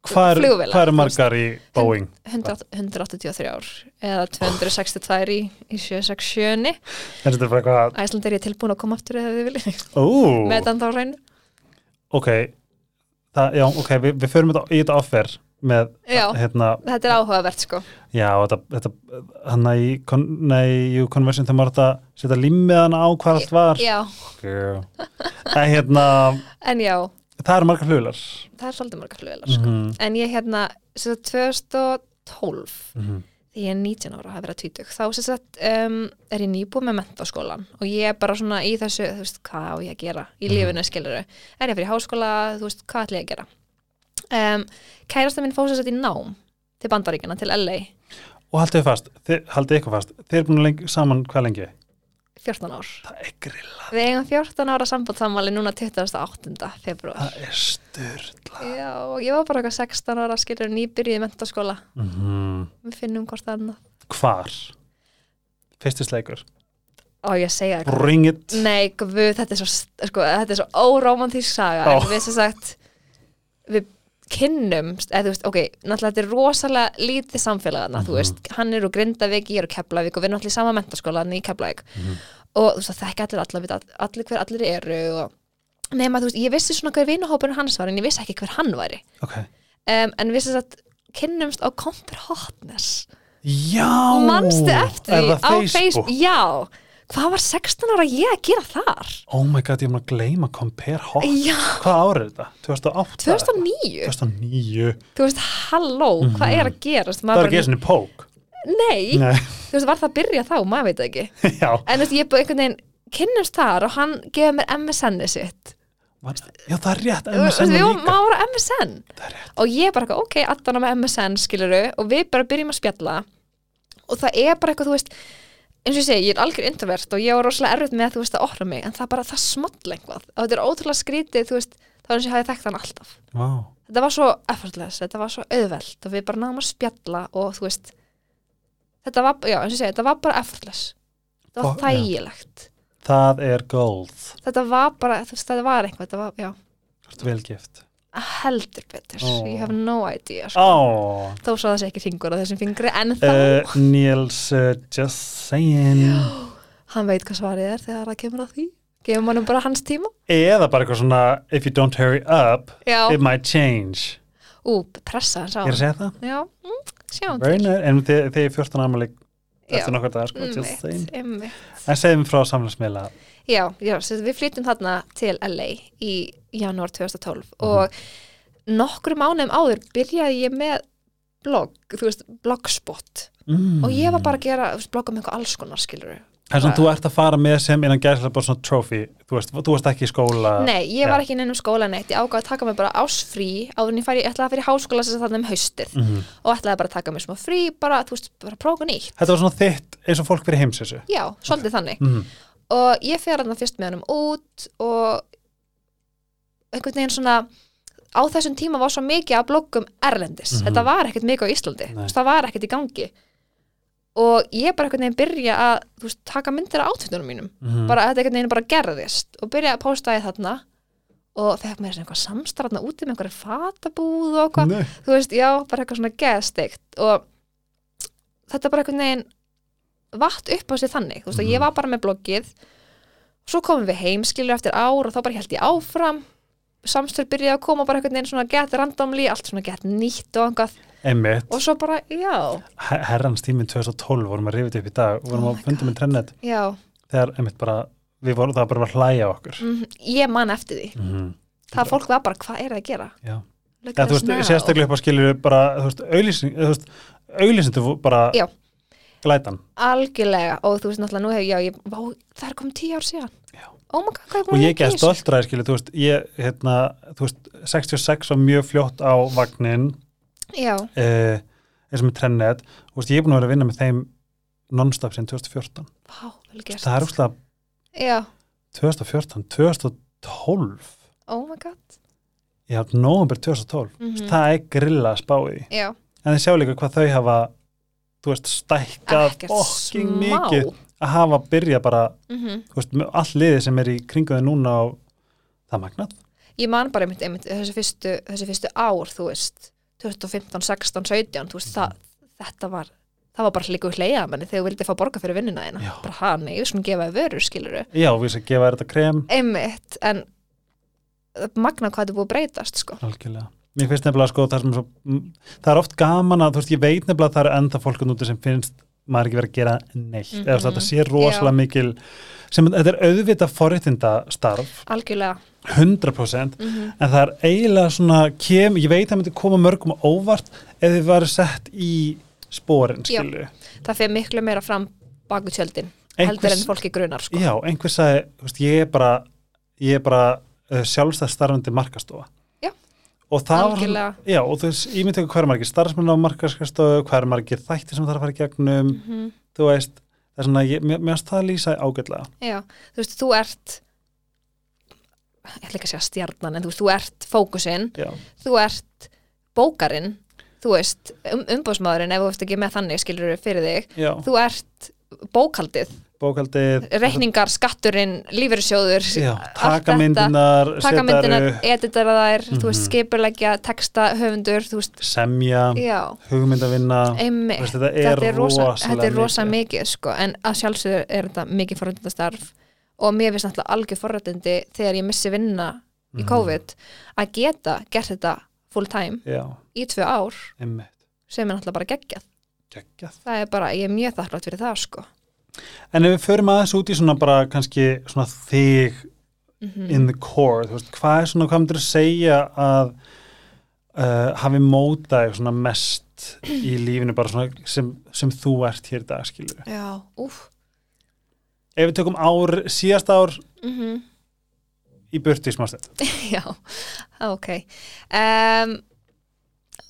hvað er, flugvélar, hvað er þú margar í Boeing? 100, 183 ár eða 262 í, í 767 er þetta bara eitthvað Æsland er ég tilbúin að koma aftur eða þið viljið. Ó, með þann þá hreinu ok það, já, ok, við, við förum þetta, í þetta offer með, Já. hérna þetta er áhugavert sko já, þetta, þetta hann í, kon, nei, jú, conversion þegar maður þetta setja limmiðan á hvað allt var já, en hérna en já, það eru margar fluglar það er svolítið margar flugvelar sko. mm en ég hérna, sem sagt 2012 -hmm. Því ég er 19 ára að að tvítug þá sem sagt um, er ég nýbúið með mentaskólan og ég er bara svona í þessu þú veist, hvað á ég að gera í Mhm. lífinu skiluru er ég fyrir háskóla, þú veist, hvað ætla ég að gera? Um, kærasta minn fór sem sagt í nám til bandaríkjana, til LA og haldið þið fast, haldið ykkur fast þið eru búin að lengi, saman hvað lengi 14 ár. Það er grilla, við eigum 14 ára sambandsamali núna 28. februar það er styrla já, og ég var bara eitthvað 16 ára skilur nýbyrjuð í mentaskóla mm við finnum hvort annað. Hvar? Fyrsti sleikur, og ég segja það bring it. Nei, guð, þetta er svo, sko, þetta er svo óromantísk saga. Ó. en við sem sagt við kynnumst, eða þú veist, ok náttúrulega þetta er rosalega lítið samfélagana þú Mhm. veist, hann er úr Grindavík, ég er úr Keflavík og við erum í sama mentaskóla í Keflavík. Mhm. og þú veist, það þekki allir allir, allir, allir hver allir eru og nema, þú veist, ég vissi svona hver vinahópurinn hans var en ég vissi ekki hver hann væri. Ok, um, en við sem sagt kynnumst á Compar Hotness. Já! Manstu eftir því? á Facebook? já, hvað var 16 ára ég að gera þar? Oh my god, ég er maður að gleyma Compare Hot. Já, Hvað árið er þetta? 2008? 2009 2009 Þú veist, halló, hvað er að? Mhm. Það er ekki eins og pók Nei, Nei, þú veist, var það að byrja þá, maður veit ekki. Já. En þú veist, ég bara einhvern veginn kynnumst þar og hann gefið mér MSN-i sitt. Já, það er rétt, Þú veist, MSN við var vorum líka. á MSN Það er rétt. Og ég bara ok, allan á með MSN skiluru og við bara byrjum að spjalla. Og það er bara eitthvað, þú veist eins og ég segi, ég er algjör introvert og ég var rosalega erfitt með þú veist að opna mig, en það bara, það small einhvað og þetta er ótrúlega skrítið, þú veist þá er eins og ég hafi þekkt hann alltaf. Vá, þetta var svo effortless, þetta var svo auðvelt og við bara náðum að spjalla og þú veist þetta var, já, eins og ég segi, þetta var bara effortless. Þetta var já. þægilegt. Það er gold. Þetta var bara, þú veist, þetta var eitthvað þetta var, já, Þú ert velgift heldur betur. Ó. ég hef no idea, sko. þó svo að það sé ekki fingur á þessum fingri, en þá uh, Niels uh, just saying. Hann veit hvað svarið er þegar það kemur að því. Gefum hann bara hans tíma. Eða bara eitthvað svona If you don't hurry up, já, it might change. Ú, pressa hans á Ég er að segja það? já, mm, sjáum Very nice, en þið þið er 14 ámali Já. Eftir nokkur dagar, sko. En segjum frá samfélagsmiðla já, já, við flyttum þarna til LA í janúar 2012 Mhm. og nokkru mánuðum áður byrjaði ég með blogg, þú veist, blogspot mm. og ég var bara að gera, blogga með eitthvað alls konar skilur En svona þú ert að fara með sem innan gæslega bara svona trophy, þú þú varst ekki í skóla Nei, ég var Já. ekki inn um skóla neitt, ég ákvað að taka mig bara ásfrí áður en ég færi, ég ætlaði að fyrir háskóla sem þarna um haustið Mhm. og ætlaði bara að taka mig smá frí, bara, þú veist, bara prófa nýtt Þetta var svona þitt eins og fólk fyrir heimsessu Já, svolítið þannig mm. og ég fer hann fyrst með hann út og einhvern veginn svona á þessum tíma var svo mikið af bloggum erlendis, Mhm. þetta var ekkert mikið á Íslandi Nei. Það var ekkert í gangi og ég bara einhvern veginn byrja að veist, taka myndir af átfittunum mínum. Mm. bara þetta einhvern veginn bara gerðist og byrja að posta ég þarna. Og fekk mér svona eitthvað samstarfna úti með einhverju fatabúð og eitthvað. Þú veist, já, bara eitthvað svona geðsteikt. Og þetta bara einhvern veginn vatt upp á sig þannig, þú veist, Mhm. og ég var bara með bloggið. Svo komum við heim skilur eftir ár og þá bara held ég áfram samstöður byrjaði að koma bara einhvern veginn svona gett randomly, allt svona gett nýtt og einhvað, Einmitt, og svo bara, já. Her- herrans tíminn 2012 vorum að rifið upp í dag vorum Oh að funda með trennet. Já, þegar einmitt bara, við vorum það bara að hlæja okkur. Mm, ég man eftir því. Mm. það fólk var bara, hvað er það að gera? Já, ja, at þú veist, sérstaklega upp á skilur bara, þú veist, auglýsing þú veist, auglýsindu bara Já. glætan. Algjörlega, og þú veist náttúrulega nú hefur, ég, vá, það er komið tíu ár síðan. Já. Oh my god, og ég get stoltræði skilur, þú veist, ég, hérna, þú veist 66 var mjög fljótt á vagnin já, eh, eins og með trennet, þú veist, ég er búin að vera að vinna með þeim non-stop sem 2014 vá, vel gert. Það er úrslega já, 2014, 2012 oh my god. Já, november 2012 mm það er grilla að spá í því. já, en þið sjá líka hvað þau hafa þú veist, stækkað fokking smá. mikið að hafa að byrja bara, mm þú veist, all liðið sem er í kringu þau núna og það er magnað. Ég man bara einmitt, einmitt þessi, fyrstu, þessi fyrstu ár, þú veist 2015, 16, 17 þú veist, það, þetta var það var bara líka úr hleyja manni þegar þú vildi fá borga fyrir vinnuna þína. Já. bara hann, ég svona gefa þér vörur, skiluru já, við sem gefa þér þetta krem. Einmitt, en magna hvað þetta er búið að breytast, sko. Algjörlega. Mér finnst nefnilega sko það sem svo, það er oft gaman að, þú veist, ég veit nefnilega að það eru enda fólk úti sem finnst maður ekki verið að gera neitt Mhm. eða þú veist, þetta sé rosalega mikil sem þetta er auðvitað forréttinda starf algjörlega 100% mm en það er eiginlega svona kem, ég veit að það myndi koma mörgum óvart ef þið varu sett í spórin Já. skilju það fer miklu meira fram baku tjöldin heldur en Einhvers, fólki grunar, sko. Já, einhver sagði þú veist, ég er bara, ég er bara uh, sjálfstæð starfandi markastofa Já. Og það var já, og þú veist, ég myndi ekki hvað er margir starfsmenn á markastofu, hvað er margir þætti sem það er að fara í gegnum, mm þú veist það er svona, ég, mér finnst það lýsa ágætlega. Já, þú veist, þú ert ég ætla ekki að segja stjarnan en þú veist, þú ert fókusinn. Þú ert bókarinn þú veist, um, umbóðsmaðurinn ef þú veist ekki með þannig skilur fyrir þig. Já, þú ert bókaldið bókaldið reikningar, skatturinn, lífeyrissjóður já, allt taka þetta, myndinar taka myndinar, setja editara þær þú veist, Mhm. skipurleggja, texta, höfundur veist, semja, já. hugmyndavinna Veist, þetta er, þetta er rosa, er rosa mikið. sko, en að sjálfsögur er þetta mikið forrættindastarf og mér finnst náttúrulega algjör forrættindi þegar ég missi vinna í Mhm. COVID að geta gert þetta full time Já, í tvö ár einmitt. sem er náttúrulega bara geggjað. Geggjað. það er bara, ég er mjög þakklátt fyrir það sko En ef við förum aðeins út í svona bara kannski svona þig mm -hmm. in the core, þú veist, hvað er svona, hvað myndir að segja að uh, hafi mótaði svona mest í lífinu bara svona sem, sem þú ert hér í dag, skilur Já, úf Ef við tökum ár, síðast ár mm -hmm. í burti í smástætt Já, ok um,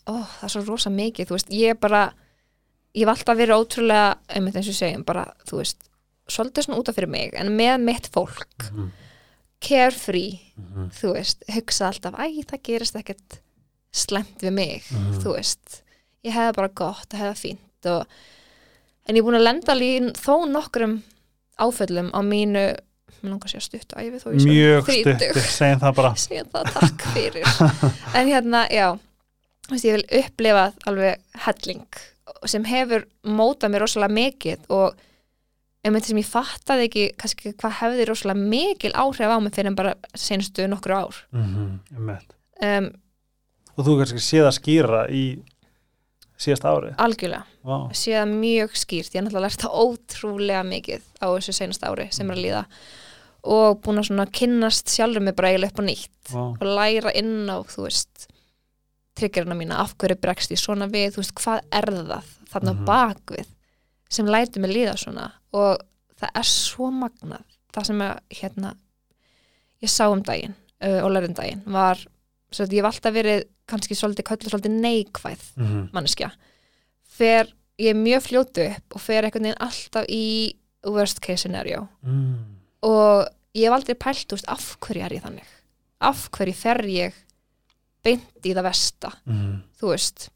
ó, Það er svo rosa mikið þú veist, ég er bara ég hef alltaf verið ótrúlega einmitt eins og segjum, bara, þú veist svolítið svona útaf fyrir mig, en með mitt fólk mm -hmm. carefree Mm -hmm. þú veist, hugsa alltaf æ, það gerist ekkert slemt við mig Mhm. þú veist, ég hefði bara gott og hefði fínt og en ég er búin að lenda lín þó nokkrum áföllum á mínu mér langar að segja stutt æfi þó ég Mjög stutt, segjum það bara segja það takk fyrir en hérna, já þú veist, ég vil upplifa alveg helling sem hefur mótað mér rosalega mikið og þetta sem ég fattaði ekki kannski hvað hefði rosalega mikil áhrif á mig fyrir en bara senustu nokkru ár mm -hmm. um, Og þú kannski séð að skýra í síðast ári algjörlega, Vá. sé það mjög skýrt ég er náttúrulega lært það ótrúlega mikið á þessu senast ári sem er að líða og búin að svona kynnast sjálfur mig bara eiginlega upp á nýtt Vá. og læra inn á, þú veist triggerina mína, af hverju bregst ég svona við, þú veist, hvað er það þarna mm bakvið sem lætur mig líða svona? Og það er svo magnað. Það sem að, hérna ég sá um daginn uh, og lærðum daginn var, svo að ég hef alltaf verið kannski svolítið, köllu svolítið neikvæð Mm -hmm. manneskja. Fer, ég er mjög fljótu upp og fer einhvern veginn alltaf í worst case scenario. Mm. og ég hef aldrei pælt þú veist, af hverju er ég þannig? Af hverju fer ég beint í það versta Mm. þú veist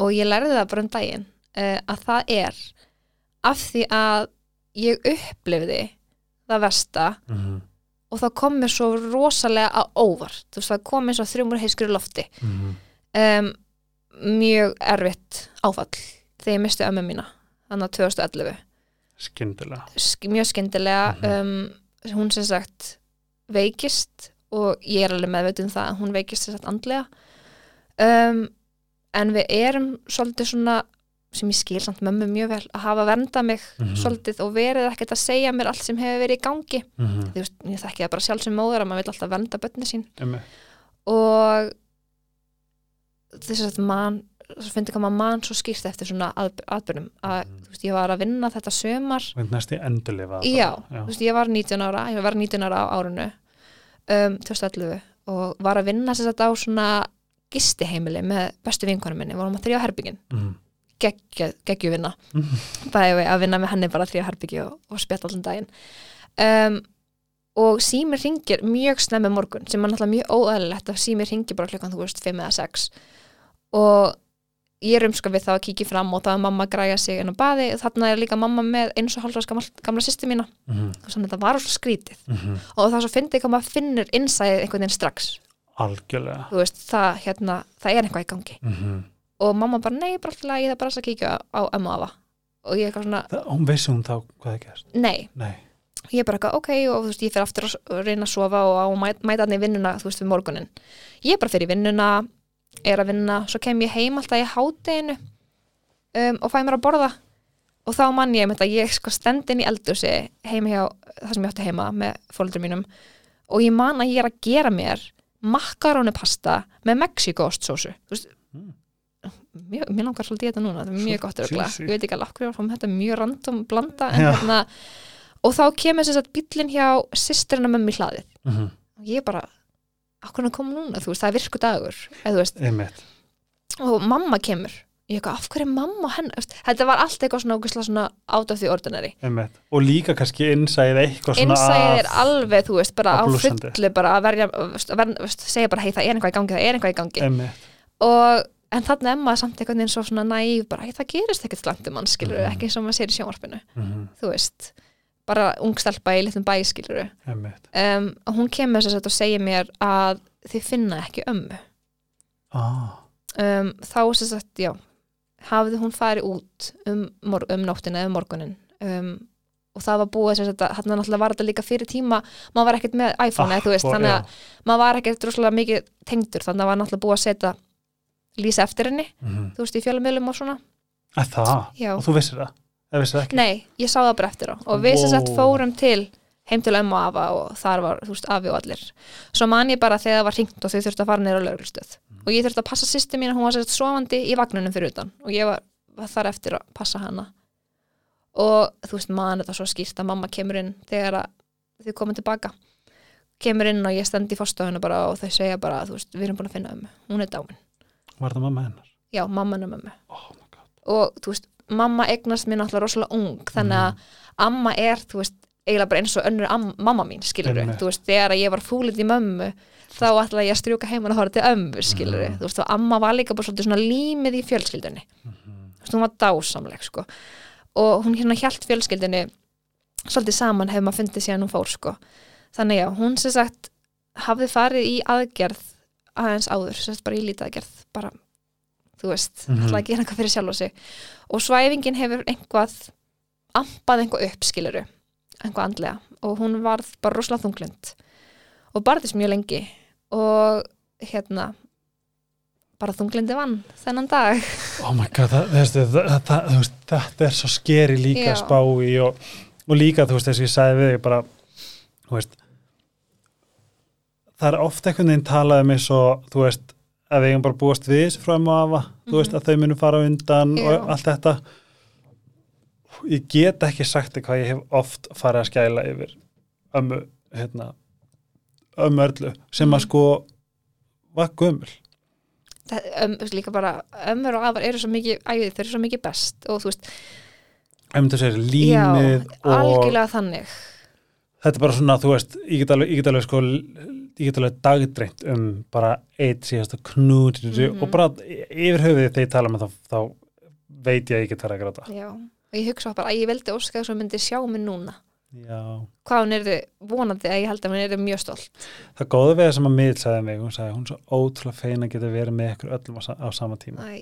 og ég lærði það bara um daginn uh, að það er af því að ég upplifði það versta Mm. og það kom mér svo rosalega á óvart þú veist það kom eins og þrjumur heiskur í lofti Mm. um, mjög erfitt áfall þegar ég misti ömmu mína þannig að 2011 Skyndilega sk mjög skyndilega um, hún sem sagt veikist og ég er alveg meðveit um það að hún veikist sem sagt andlega um, en við erum svolítið svona sem ég skil samt mömmu mjög vel að hafa vernda mig Mhm. svolítið og verið ekkert að segja mér allt sem hefur verið í gangi mm þú veist, ég þekki það bara sjálf sem móður að maður vil alltaf vernda bönni sín -hmm. og þess að mann svo fyndi hvað maður mann svo skýrt eftir svona að, atbyrnum að Mhm. veist, ég var að vinna þetta sömar Veit næst í endurlifa já, já. þú veist, ég var 19 ára ég var 19 ára á árinu um, 2011 og var að vinna sér þetta á svona gistiheimili með bestu vinkonum minni, vorum að þrjá herbyggin Mm. geggju, vinna Mhm. bæði að vinna með henni bara þrjá herbyggji og, og spjall allan daginn. Um, og símir ringir mjög snemmi morgun sem er náttúrulega mjög óæðilegt að símir ringir bara klukkan þú veist 5 eða 6 og ég er umska við það að kíkja fram og það að mamma græja sig inn á baði. Þarna er líka mamma með eins og hálfra gamla, gamla sýstu mína. Mm og þannig að það var svo skrítið. -hmm. og það svo fyndið hvað maður finnur innsæðið einhvern veginn strax. Algjörlega. Þú veist, það, hérna, það er eitthvað í gangi. Mm -hmm. og mamma bara, nei, bara alltaf ég það bara að kíkja á ömmu afa. Og ég er eitthvað svona, Hún veist hún þá hvað það gerst nei. Nei. Ég bara eitthvað, ok, og þú veist, ég fer aftur að að reyna að sofa og að mæta hann í vinnuna þú veist, við morgunin ég bara fyrir vinnuna, er að vinna svo kem ég heim alltaf í hádeginu um, og fæ mér að borða. Og þá mann ég með þetta, ég sko stend inn í eldursi heima hjá það sem ég átti heima með fóldur mínum og ég man að ég er að gera mér makarónupasta með mexikostsósu Mm. Mjög, mér langar svolítið þetta núna, þetta er mjög gott ég veit ekki alveg hverju þetta er mjög random blanda en hérna og þá kemur þess að bíllinn hjá sýsterina með mig hlaðið. Mm -hmm. og ég bara, okkur hann kom núna? Þú veist, það er virku dagur eða, þú veist, Einmitt. Og mamma kemur. Ég eitthvað, af hverju er mamma henn þetta var allt eitthvað svona, ógeðslega svona out of the ordinary. Einmitt. Og líka kannski innsæðið eitthvað svona innsæðið er alveg, þú veist, bara á fullu bara að verja, veist, segja bara hei, það er eitthvað í gangi, það er eitthvað í gangi. Einmitt. Og, en þannig emma samt einhvern veginn svo svona næv, bara, "Æ, það gerist ekkert slæmt um mann, skilur, Mhm. ekki eins og maður sér í sjónvarpinu. Mm þú veist, bara ungstelpa í litlum bæ, skilur Einmitt um, og hún kemur þess að og segir mér að þið finna ekki ömmu ah. um, þá sem sagt, já hafði hún farið út um, um nóttina eða morgunin um, og það var búið sagt að hann náttúrulega var þetta líka fyrir tíma maður var ekkert með iPhone eða þú veist þannig að maður var ekkert droslega mikið tengdur þannig að var náttúrulega búið að setja lýsa eftir henni, Mhm. þú veist, í fjölumilum og svona Að það? Já. Og þú vissir það? Nei, ég sá það bara eftir á. Og við sem sagt fórum til heim til ömmu og afa og þar var, þú veist, afi og allir. Svo man ég bara þegar það var hringt og þau þurfti að fara neyra á lauglustöð mm. og ég þurfti að passa sýstu mín, hún var sérst sovandi í vagnunum fyrir utan. Og ég var, var þar eftir að passa hana. Og þú veist, man þetta svo skýrt að mamma kemur inn þegar þau komum tilbaka kemur inn og ég stend í fórstöðuna bara og þau segja bara, þú veist, við erum búin að finna ömmu. Hún er dámin Var það mamma hennar? Já, mamma hennar mömmu. Oh og þú veist, mamma eignast mér náttúrulega rosalega ung þannig að mm. amma er, þú veist, eiginlega bara eins og önnur mamma mín, skilur þú veist, þegar ég var fúlið í mömmu, þá ætlaði ég að strjúka heimann og hóra til ömmu, skilur þú veist, og amma var líka bara svolítið svona límið í fjölskyldunni, -hmm. þú veist, hún var dásamleg, sko, og hún hérna hjælt fjölskyldunni svolítið saman hefur maður fundið síðan hún fór, sko, þannig já, hún sem sagt hafði farið í aðgerð aðeins áður, sem sagt bara í lítið aðgerð, bara, þú veist, ætlaði að gera eitthvað fyrir sjálf og sig og svæfingin hefur einhvað ampað einhvað upp, skiluru einhvað andlega. Og hún varð bara rosalega þunglind og barðist mjög lengi. Og hérna bara þunglindi vann þennan dag. Oh my god, þetta er svo skeri líka að spá í og, og líka þú veist þess að ég sagði við bara veist, það er ofta einhvern veginn talað um eins og þú veist að við hefum bara búast við þessu frá um og afa, mm -hmm. þú veist að þau munum fara undan Já. og allt þetta ég get ekki sagt eitthvað ég hef oft farið að skæla yfir ömmu hérna, ömmu öllu sem að mhm. sko var gömul um, líka bara ömmur og afar eru svo mikið æðið, þau eru svo mikið best og þú veist ömmu þess að límið já, og algjörlega þannig þetta er bara svona, þú veist, ég get alveg, ég get alveg sko, ég get alveg dagdreint um bara eitt síðast að knúti mm -hmm. og bara yfir höfuðið þegar ég tala með þá, þá veit ég að ég get það að gráta. Já og ég hugsa bara að ég veldi þess að hún myndi sjá mig núna. Já. hvað hún er þið vonandi að ég held að hún er þið mjög stolt. Það góði við það sem að miðl sagði mig hún sagði hún er svo ótrúlega feina að geta verið með ykkur öllum á, á sama tíma. Æ.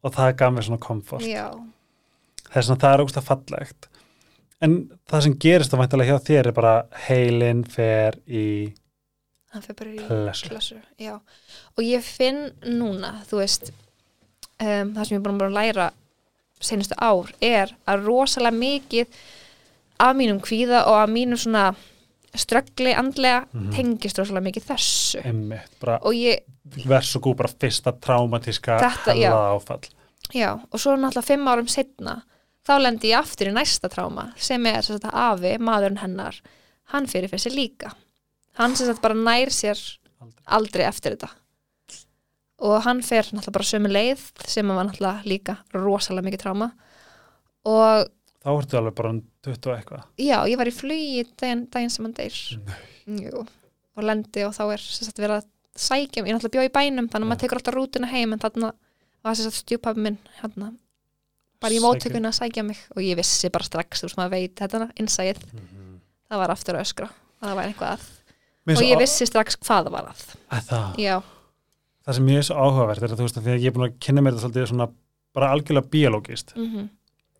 og það gaf mér svona komfort. Það er svona það er ógst að fallegt. En það sem gerist að væntalega hjá þér er bara heilin fer í hann fer bara í klassu og ég finn núna þú veist um, það sem ég er bara að læra senustu ár er að rosalega mikið af mínum kvíða og af mínum svona ströggli andlega mm -hmm. tengist rosalega mikið þessu. Einmitt, og ég verð svo góð bara fyrsta traumatíska hella áfall. Já, og svo náttúrulega fimm árum setna þá lendi ég aftur í næsta tráma sem er þess að Afi, maðurinn hennar hann fyrir fyrir sig líka hann sem sagt bara nær sér aldrei, aldrei eftir þetta. Og hann fer náttúrulega bara sömu leið sem var náttúrulega líka rosalega mikið tráma og Þá ertu alveg bara 20 og eitthvað. Já, ég var í flugi daginn, daginn sem hann deyr. Jú, og lendi og þá er sagt, verið að sækja ég náttúrulega bjóð í bænum, þannig að maður tekur alltaf rútuna heim en þannig var stjúpappi minn hérna, bara í móttökunni að sækja mig. Og ég vissi bara strax, þú veist maður veit þetta innsæð, mm -hmm. það var aftur að öskra. Það var eitthvað að og ég vissi strax hvað það var að, að það. Já það sem ég er svo áhugavert er að þú veist að því að ég er búin að kynna mér þetta svolítið svona bara algjörlega biológist mm -hmm.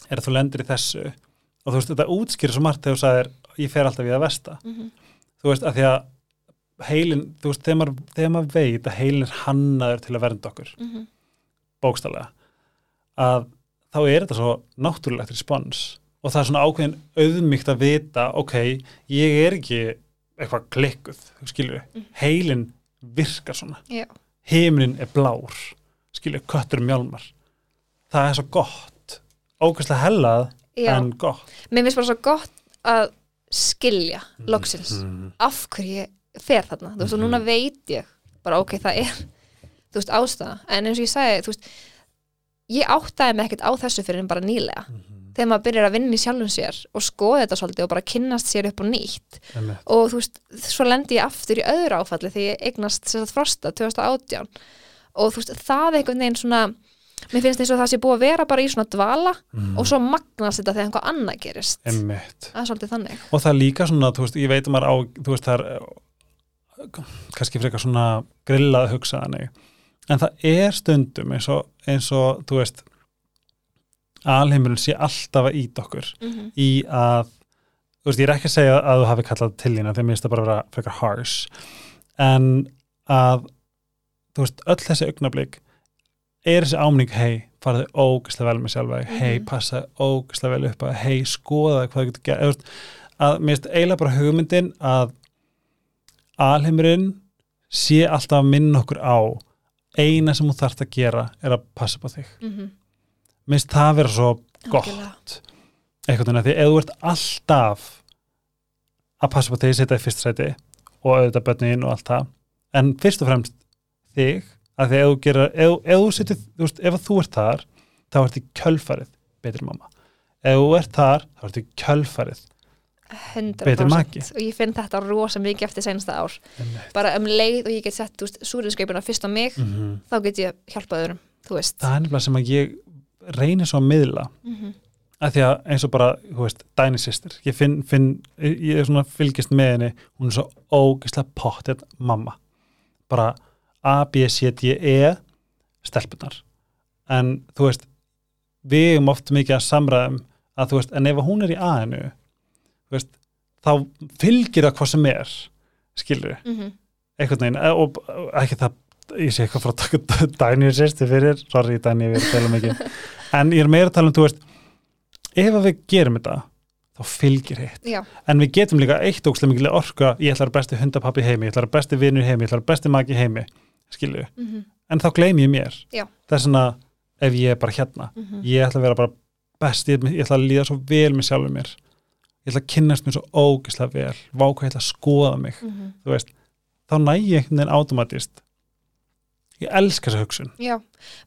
er að þú lendir í þessu og þú veist þetta útskýrir svo margt þegar þú sagðir ég fer alltaf í það vesta mm -hmm. þú veist að því að heilin, þú veist þegar maður, þegar maður veit að heilin er hannaður til að vernda okkur mm -hmm. bókstallega að þá er þetta svo náttúrulegt respons og það er svona ákveðin auðmygt að vita ok, ég er ekki eitthvað klikkuð, skilju mhm. heilin virkar svona. Já. Heiminin er blár skilja, köttur mjálmar. Það er svo gott. Ógæslega hellað Já. en gott. Mér finnst bara svo gott að skilja mm, loksins mm -hmm. af hverju fer þarna, þú veist, og núna mhm. veit ég bara ok, það er þú veist, ástæða, en eins og ég sagði þú veist, ég áttæði mig ekkert á þessu fyrir en bara nýlega. Mm -hmm þegar maður byrjar að vinna í sjálfum sér og skoða þetta svolítið og bara kynnast sér upp og nýtt. Emme. og þú veist, svo lendi ég aftur í öðru áfalli þegar ég eignast sérstaklega frosta 2018 og þú veist, það er einhvern veginn svona mér finnst eins og það sé búið að vera bara í svona dvala mm. og svo magnast þetta þegar einhvað annað gerist. Það er svolítið þannig. Og það er líka svona, þú veist, ég veit að maður á þú veist, það er kannski frekar svona grillað hugsaðan en það er stundum eins og, eins og þú veist alheimurinn sé alltaf að ít okkur mm -hmm. í að þú veist, ég er ekki að segja að þú hafi kallað til þína þegar mér finnst það bara að vera frekar harsh en að þú veist, öll þessi augnablík er þessi ámning, hei, farði ógislega vel með sjálfa mm -hmm. hei, passa ógislega vel upp að hei, skoða hvað þú getur gert að mér finnst eiginlega bara hugmyndin að alheimurinn sé alltaf að minna okkur á eina sem þú þarfst að gera er að passa på þig mm -hmm. Mér finnst það að vera svo gott. Eitthvað þannig að því ef þú ert alltaf að passa på þig, setja í fyrst sæti og auðvitað bönnin og allt það en fyrst og fremst þig að því ef þú þú þú veist, ef þú ert þar, þá ert þið kjölfarið betri mamma. Ef þú ert þar, þá ert þið kjölfarið 100% og ég finn þetta rosa mikið eftir senasta ár. Bara um leið og ég get sett súrinskreipuna fyrst á mig mm -hmm. þá get ég hjálpað öðrum það er nefnilega sem að ég reynir svo að miðla mm -hmm. að því að eins og bara, þú veist, Dæni sýstir ég finn, finn, ég er svona fylgist með henni, hún er svo ógislega pottið mamma bara A, B, C, D, E stelpunar en þú veist, við erum oft mikið að samræðum að þú veist, en ef hún er í A-inu veist, þá fylgir það hvað sem er skilur mm -hmm. eitthvað neina eh, og ekki það ég sé eitthvað frá að taka dænir sérstu fyrir sorry dænir, við að tala mikið en ég er meira að tala um, þú veist ef við gerum þetta þá fylgir hitt, en við getum líka eitt ógslæm mikilvæg orka, ég ætla að besti hundapappi heimi, ég ætla að besti vinnur heimi, ég ætla að besti maki heimi, skilju mm -hmm. en þá gleym ég mér Já. það er svona, ef ég er bara hérna mm -hmm. ég ætla að vera bara best, ég, ætla að líða svo vel með sjálfur mér ég ætla að kynast mér svo ógislega vel ætla að skoða mig mm -hmm. veist, þá næ ég einhvern veginn automatist ég elska þessu hugsun Já,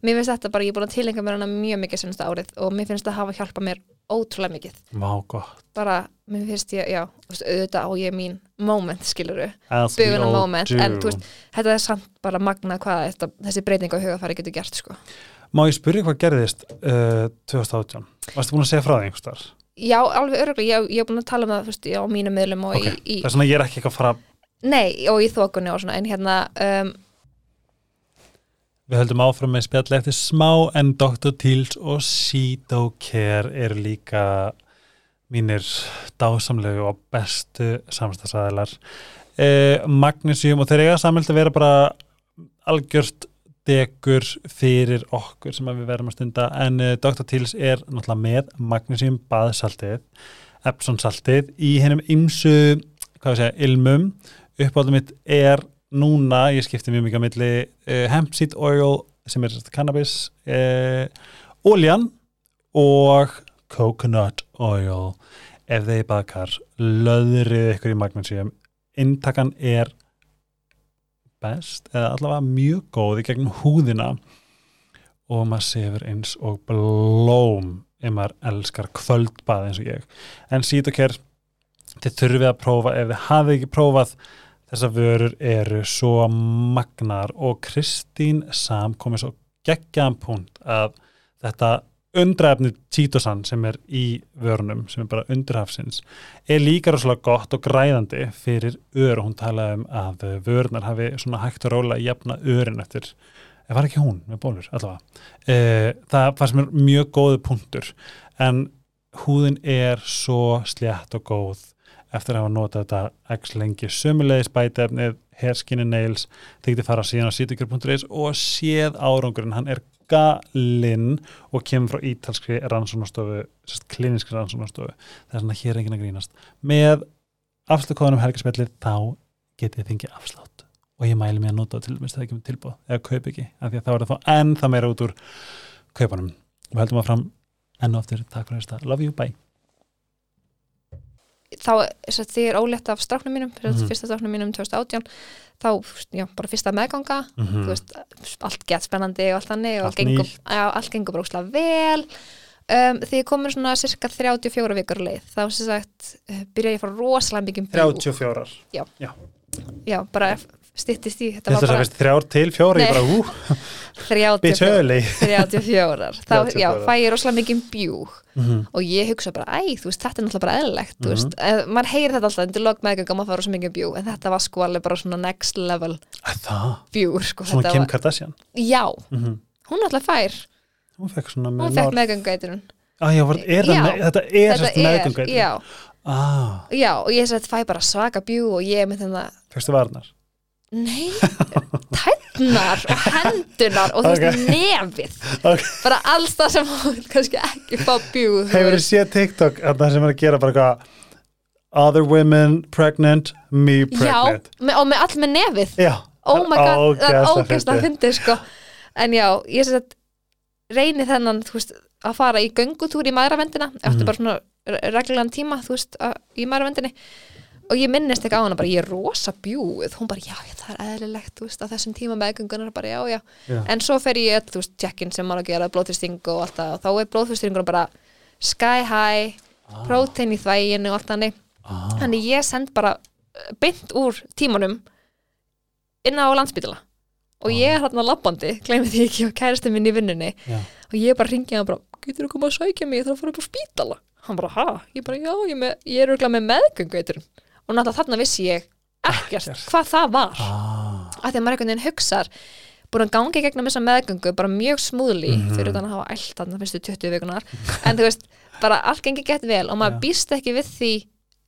mér finnst þetta bara, ég er búin að tilenga mér hana mjög mikið senasta árið og mér finnst þetta að hafa hjálpa mér ótrúlega mikið Vá, gott bara, mér finnst ég, já, auðvitað á ég mín moment, skiluru, buguna moment do. en veist, þetta er samt bara magna hvað þetta, þessi breyting á hugafæri getur gert sko. Má ég spyrja hvað gerðist uh, 2018? Varstu búin að segja frá það einhverstaðar? Já, alveg öruglega, ég hef búin að tala um það fyrst, á mínu miðlum og okay. í, í er ég er Nei, og í þokunni og svona, en hérna um, Við höldum áfram með spjalli eftir smá en Dr. Teals og Cedo Care eru líka mínir dásamlegu og bestu samstagsæðilar eh, Magnesium og þeir eiga samhælt að vera bara algjört degur fyrir okkur sem við verðum að stunda en uh, Dr. Teals er náttúrulega með magnesium baðsaltið Epson saltið í hennum ymsu, hvað sé ég, ilmum uppáldum mitt er núna, ég skipti mjög mikið á milli uh, hemp seed oil sem er cannabis uh, oljan og coconut oil. Ef þeir bakar löðrið ykkur í magnesium intakan er best eða allavega mjög góð í gegnum húðina. Og maður sefur eins og blóm ef maður elskar kvöldbað eins og ég. En síðan þið þurfið að prófa ef þið hafið ekki prófað þessar vörur eru svo magnar og Kristín Sam komið svo geggjaðan punkt að þetta undraefni títosan sem er í vörunum, sem er bara undirhafsins er líka rosalega gott og græðandi fyrir ör. Og hún talaði um að vörunar hafi svona hægt og róla jafna örin eftir, það var ekki hún með bólur allavega, e, það fannst mér mjög góðu punktur en húðin er svo slétt og góð eftir að hafa notað þetta x lengi. Sömulegis bætefnið, hairskinin nails þið getið fara síðan á sítikjur.is og séð árangurinn, hann er galinn og kemur frá ítalskri rannsónastofu, kliniskri rannsónastofu það er svona hér enginn að grínast. Með afsluttkóðanum helgarspillið þá getið þið fengið afslátt. Og ég mæli mig að nota til að það ekki með tilbúð eða kaup ekki, af því að þá er það þá enn það meira út úr kaupanum og heldum að fram enn og aftur, takk fyrir þetta, love you, bye þá því er ólegt af strafnum mínum, mm -hmm. fyrsta strafnum mínum 2018 þá, já, bara fyrsta meðganga mm -hmm. veist, allt gett spennandi og allt þannig og allt, gengum, já, allt gengur brókslega vel um, því komur svona cirka 34 vikur leið, þá sem sagt byrja ég að fara rosalega mikið 34? Já, já, já bara stittist í þetta var bara þrjár til fjóri Nei, bara, 34 34 þá já, fæ ég rosalega mikið bjúk mm -hmm. og ég hugsa bara, æ, þú veist, þetta er náttúrulega bara eðlilegt, mm -hmm. þú veist, mm -hmm. maður heyrir þetta alltaf undir logmeðganga, maður fara rosalega mikið bjúk en þetta var sko alveg bara svona next level bjúr, sko Svona Kim var... Kardashian? Já, mhm. hún alltaf fær Hún fekk svona með Hún fekk meðganga eitirun Já, var, er já, með, þetta er þetta Já, ah. já, og ég fæ bara svaka bjú og ég er með þennan Fyrstu varnar? Nei, tætnar og hendunar og þú veist nefið. Ok. bara alls það sem hún kannski ekki fá bjúð Hefur þið séð TikTok að það sem er að gera bara eitthvað Other women pregnant, me já, pregnant. með, og með all með nefið. Já, oh my god, það er ógæst að fyndi sko. en já, ég sem sagt reyni þennan, þú veist, að fara í göngutúr í maðuravendina, eftir Mhm. bara svona reglulegan tíma, þú veist, að, í maðuravendinni og ég minnist ekki á hana bara, ég er rosa bjúið, hún bara, já, já, það er eðlilegt þú veist, á þessum tíma meðgöngunar, bara, já, já. Já. en svo fer ég öll, checkin sem maður að gera, blóðþristing og allt það, og þá er blóðþristingur bara sky high prótein í þvæginu og allt þannig. Ah. þannig ég send bara uh, beint úr tímanum inn á landsbytala og ég er hérna labbandi, gleymi því ekki og kæristu minn í vinnunni. Já. og ég bara ringi hann bara, getur þú komað að sækja mig? Ég þarf að fara upp á spítala. Hann bara, ha? ég bara, já, ég, er með, ég er örugglega með meðgöngu eitrun og náttúrulega þarna vissi ég ekkert Ekkert. hvað það var ah. að því að maður einhvern veginn hugsar búin að gangi gegnum þessa meðgöngu bara mjög smúðli Mhm. fyrir utan að hafa ælt þarna fyrstu 20 vikunar en þú veist, bara allt gengi gett vel og maður Já. býst ekki við því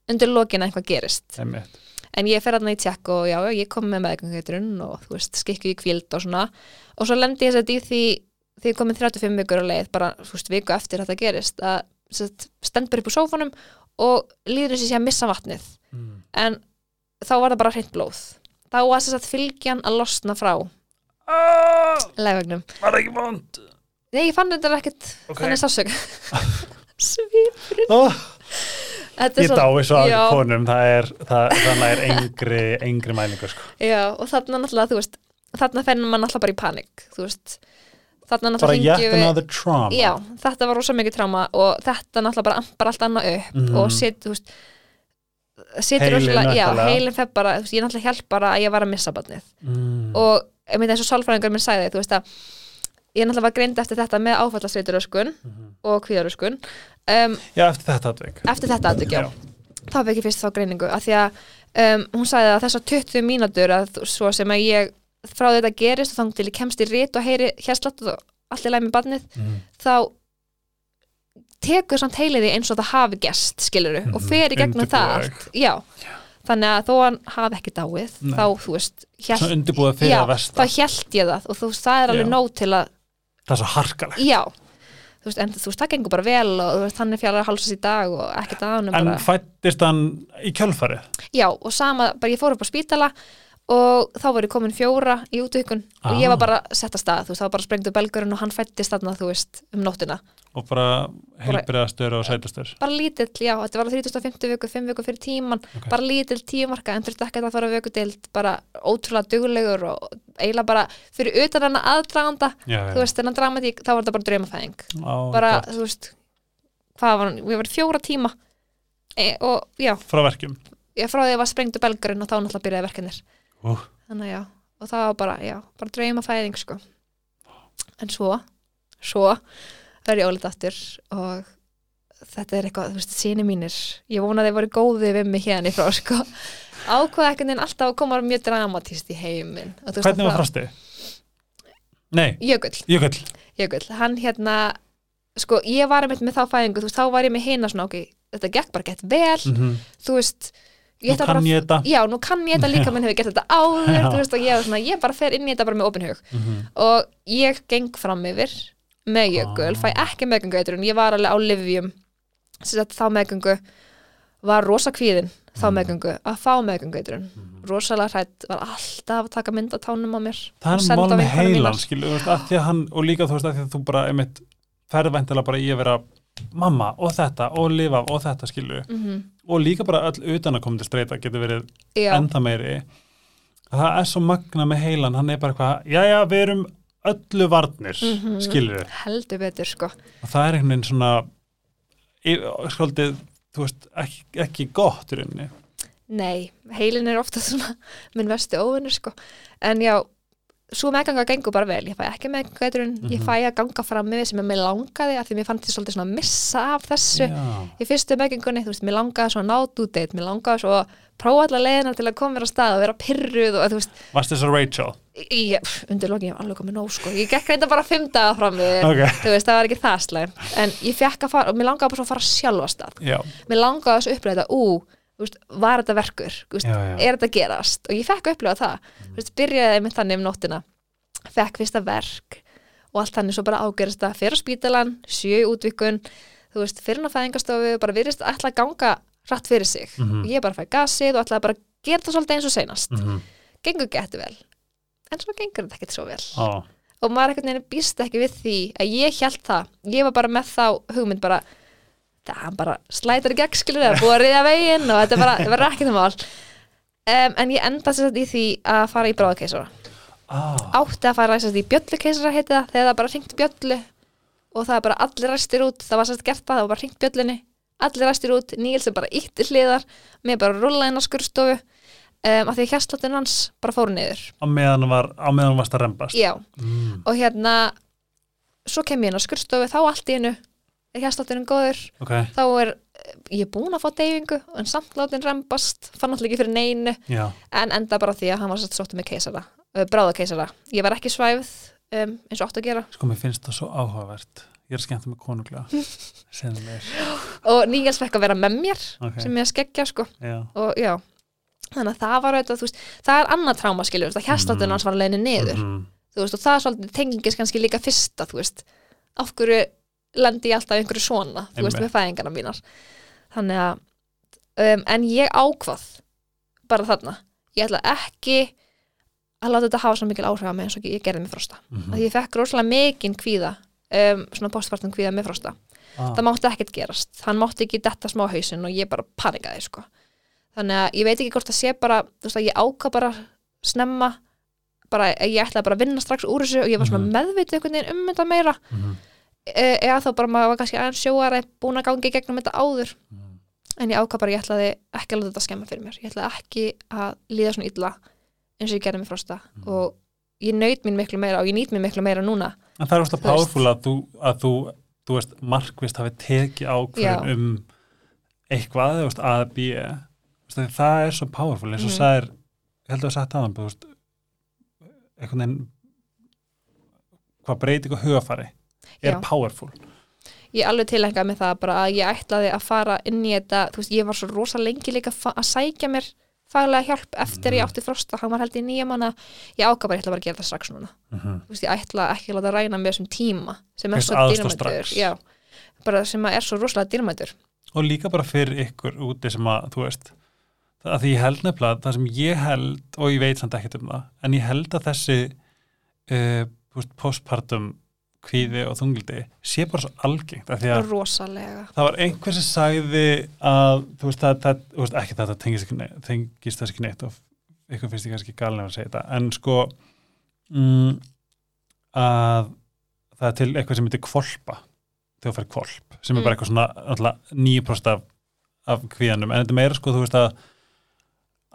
undir lokin að eitthvað gerist Einmitt. en ég fer þarna í tjekk og já, já, ég kom með meðgönguheiturinn og þú veist, skikku í kvíld og svona og svo lendi ég þess að í því því ég komin 35 vikur á leið bara, þú veist, viku eftir að þetta gerist að sem sagt, stend bara upp úr sófanum og líður eins og sé að missa vatnið. En þá var það bara hreint blóð þá var þess að fylgjan að losna frá ah, leðvegnum Var það ekki vond? nei, ég fann þetta ekkert Ok. þannig sásök svipurinn Oh, ég dái svo Já. að konum það er, það, þannig er engri, engri mælingu sko. Já, og þarna náttúrulega, þú veist þarna fennum maður náttúrulega bara í panik þú veist, þarna bara yet another trauma Já, þetta var rosa mikið tráma og þetta náttúrulega bara ampar allt annað upp Mhm. og set, veist setur Heilinn rosalega, já, væntanlega. Heilin fer bara, veist, ég náttúrulega hjálp bara að ég var að missa barnið mm. og ég myndi eins og sálfræðingur minn sagði, þú veist að ég náttúrulega var greind eftir þetta með áfallasveituröskun Mhm. og kvíðaröskun um, Já, eftir þetta atvik eftir þetta aðdug, já þá fekk ég fyrst þá greiningu að því að um, hún sagði að þessar 20 mínútur að svo sem að ég frá þetta gerist og þá til ég kemst í rit og heyri hérslátt og allir læg með barnið mm. þá tekur samt heiliði eins og það hafi gest skiluru og Mhm, fer í gegnum það allt. já. þannig að þó hann hafi ekki dáið Nei. þá þú veist fyrir já, þá hélt ég það og þú veist það er alveg nóg til að Það er svo harkalegt. Já. Þú veist, en þú veist það gengur bara vel og veist hann er fjallar að hálsast í dag og ekkert að hann En fættist hann í kjölfarið? já og sama, bara ég fór upp á spítala og þá var ég komin fjóra í útökun og Ah. ég var bara sett að stað, þú veist, það var bara sprengdu belgurinn og hann fættist þarna, þú veist, um nóttina. Og bara heilbriðastur og sætastur. bara lítill, já, þetta var á 35. viku 5 viku fyrir tíman, Ok. bara lítill tímarka en þurfti ekki að fara að vöku dild bara ótrúlega duglegur og eiginlega bara fyrir utan hana aðdraganda Já, þú veist, þennan dramatík, þá var þetta bara draumafæðing. Á, bara, gott. þú veist hvað var hann, við varum fjóra tíma. E, og já, Frá verkjum. Ég frá að Ú. þannig að já, og það var bara, já bara draumafæðing, sko. En svo, svo verði ég ólítið aftur og þetta er eitthvað, þú veist, síni mínir. Ég vona að þeir voru góði við mig hérna í frá sko, ákvaða ekkert en alltaf að koma mjög dramatíst í heiminn. Hvernig var frosti? Nei, Jökull, Jökull. Jökull, hann hérna sko, ég var einmitt með þá fæðingu þú veist, þá var ég með hina svona, ok, þetta gekk bara gett vel, mm þú veist Nú kann ég þetta. Já, nú kann ég þetta líka minn hefur gert þetta áður, veist, ég, svona, ég bara fer inn í þetta bara með opin hug. Mm og ég geng fram yfir með jökul, Ah. fæ ekki meðgöngu ég var alveg á livjum þá meðgöngu var rosa kvíðin þá Mm. meðgöngu að fá meðgöngu rosalega hrætt, var alltaf að taka mynd á tánum á mér. Það er senda mál á með vinkonur mínar. heilan skilu, þú veist, að því að hann, og líka þú veist að því að þú bara einmitt ferðvæntilega bara í að vera mamma og þetta og lifa og þetta skilu Mhm. Og líka bara öll utan að koma til streyta getur verið já, enda meiri. Að það er svo magna með heilan hann er bara eitthvað, já já við erum öllu varnir, mm Mhm. skilur heldur betur sko. Og það er einhvern veginn svona skaldið, þú veist, ekki, ekki gott í rauninni. Nei, heilin er ofta svona minn vestu óvinnur sko. En já, svo meðganga gengur bara vel. Ég fæ ekki meðgangauturinn, ég Mhm. fæ að ganga fram með því sem ég mig langaði af því mér fannst ég svolítið svona að missa af þessu já, í fyrstu meðgangunni, þú veist, mér langaði svo að nátt út eitt, mér langaði svo að prófa allar leiðina til að koma mér á stað og vera pyrruð og þú veist, varst þess að Rachel ég, undir lokin ég var alveg komið nóg sko, ég gekk reynda bara fimm daga fram við, ok, þú veist, það var ekki það slæm en ég fekk að fara, og mér langaði bara svo að fara sjálf á stað. Já, mér langaði þessu upplega ú, veist, var þetta verkur? Veist, Já, já. er þetta gerast? Og ég fekk að upplifa það. Mm. veist, byrjaði með þannig um nóttina. Fekk fyrsta verk og allt þannig svo bara ágerist það fyrir spítalan, sjö í útvikun þú veist, fyrir fæðingastofu bara virðist ætla að ganga rætt fyrir sig. Mhm. ég bara fæ gasið og ætlaði bara gera það svolítið eins og seinast. Mhm. gengur getur vel. En svo gengur þetta ekkert svo vel. Á, og maður einhvern veginn býst ekki við því að ég held það, ég var bara með þá hugmynd bara, það hann bara slætar í gegn skilur eða búið að riðja veginn og þetta bara, var ekki það mál. Um, en ég enda sér í því að fara í bráðakeisara. Á, átti að fara sér í bjöllukeisara heiti það, þegar það bara hringt bjöllu og það bara allir ræstir út. Það var sér gert það, það var bara hringt bjöllunni allir ræstir út, Níls er bara ítti hliðar mér bara rúla inn á skurstofu um, af því að hérsláttin hans bara fóru niður. Á meðan var á meðan varst að rembast? Já, mm. og hérna svo kem ég inn á skurstofu þá allt í einu er hérsláttunum góður. Ok, þá er, ég er búin að fá deyfingu en samt látin rembast, fann alltaf ekki fyrir neinu já, en enda bara því að hann var satt sóttu með keisara, uh, bráðakeisara. Ég var ekki svæfð um, eins og átt að gera. Sko mér finnst það svo áhugavert. Ég er skemmt með mér, og Níels fekk að vera með mér ok, sem ég að skeggja sko. Já. Og já, þannig að það var auðvitað, þú veist, það er annað tráma skiljur, það hérsláttunum Mhm. hans var að leiðinu niður. Mhm. þú veist, og það er svolítið tengingis kannski líka fyrsta, þú veist. Af hverju lendi ég alltaf einhverju svona þú veist, með fæðingarna mínar. Þannig að um, en ég ákvað bara þarna, ég ætla ekki að láta þetta hafa svo mikil áhrif að mig eins og ég gerði með frosta. Mhm. að ég fekk rosalega mikinn kvíða um, svona postpartum kvíða með frosta. Ah, það mátti ekkert gerast, hann mátti ekki detta smá hausinn og ég bara panikaði sko. þannig að ég veit ekki hvort það sé bara þú veist að ég ákvað bara snemma bara, að ég ætlaði bara að vinna strax úr þessu og ég var svona Mhm. meðvitið einhvern veginn um þetta meira. Mhm, e eða þá bara maður var kannski aðeins sjóari búin að gangi gegnum þetta áður mhm. en ég ákvað bara, ég ætlaði ekki að láta þetta skemma fyrir mér ég ætlaði ekki að líða svona illa eins og ég gerði með frosta Mhm. og ég naut mín miklu meira og ég nýt mín miklu meira núna en það er veist. powerful að þú, að þú, þú veist, markvist hafi tekið ákvörðun Já. um eitthvað, þú veist, A, B þú veist, að það er svo powerful eins og Mhm. það er, ég held að það sagt aðan er Já. powerful. Ég alveg tilhengaði með það bara að ég ætlaði að fara inn í þetta þú veist, ég var svo rosa lengi líka að sækja mér faglega hjálp eftir Mhm. ég átti frosta, hann var held í nýja manna ég ákvað bara, ég ætla bara að gera það strax núna. Mm þú veist, ég ætla ekki að láta ræna með þessum tíma sem er svo já, bara sem er svo rosalega dýrmætur. Og líka bara fyrir ykkur úti sem að, þú veist að því ég held nefnilega, það sem ég held og ég veit samt ekkert um það, en ég held að þessi uh, postpartum kvíði og þungliti sé bara svo algengt, að rosalega það var einhver sem sagði að, þú veist, það, það þú veist, ekki það, það tengist, þess ekki neitt og ykkur finnst ég kannski galin að segja þetta, en sko mm, að það er til eitthvað sem heitir kvolpa þegar þú fær kvolp, sem er bara Mm. eitthvað svona 9% af, af kvíðanum, en þetta meira sko, þú veist að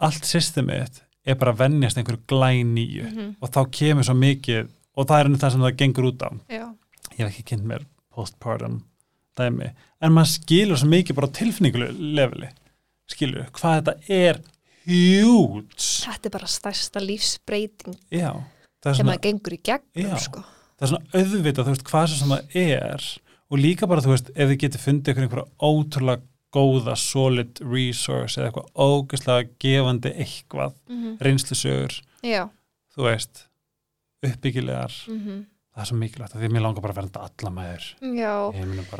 allt systemið er bara að venjast einhverju glænýju mm og þá kemur svo mikið og það er enn það sem það gengur út á. Já, ég hef ekki kynnt mér postpartum dæmi, en maður skilur svo mikið bara leveli. Skilur, hvað þetta er huge. Þetta er bara stærsta lífsbreyting já, sem svona, að gengur í gegnum sko. það er svona auðvitað, þú veist, hvað sem það er. Og líka bara, þú veist, ef þið getur fundið einhverja ótrúlega góða solid resource eða eitthvað ógeðslega gefandi eitthvað, mm reynslusögur já, þú veist, uppbyggilegar. Mm það er svo mikilvægt, því að mér langar bara að verða alla maður.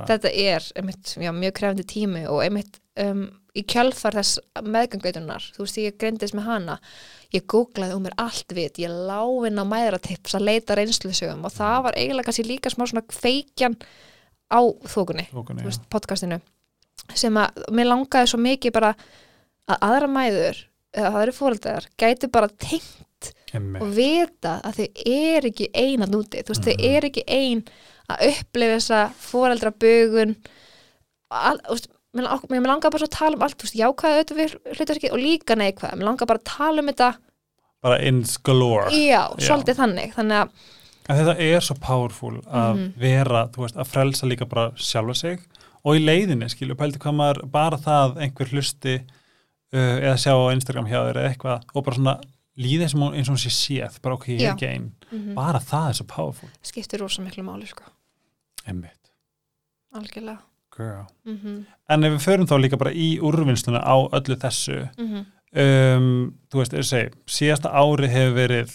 Þetta er einmitt, já, mjög krefandi tími og einmitt um, í kjölfar þess meðgangautunar, þú veist, ég greindist með hana ég googlaði um mér allt vit ég láfinn á mæðratips að leita reynslusögum og það var eiginlega kannski líka smá svona feikjan á þókunni, Tókunni, þú veist, podcastinu sem að mér langaði svo mikið bara að aðra mæður eða aðra fóreldrar gæti bara tengt Einmitt. og vita að þau er ekki ein að núti, þú veist, Mhm. þau er ekki ein að upplifa þessa veist, mér, lang- mér langar bara að tala um allt, þú veist, jákvæða auðvitað við hlutarki og líka neikvæða, mér langar bara að tala um þetta bara ins galore já, Já. svolítið þannig, þannig að En þetta er svo powerful að Mhm. vera, þú veist, að frelsa líka bara sjálfa sig og í leiðinni, skilju, pældi hvað maður bara það einhver hlusti uh, eða sjá á Instagram hjá þér eða eitthvað og bara svona líða eins og hún, og sé séð, bara ok, ég er ekki einn, mm bara það er svo powerful. skiptir rosa miklu máli, sko, Einmitt. algjörlega girl mm -hmm. en ef við förum þá líka bara í úrvinnsluna á öllu þessu Mhm. um, þú veist, ég segi, síðasta ári hefur verið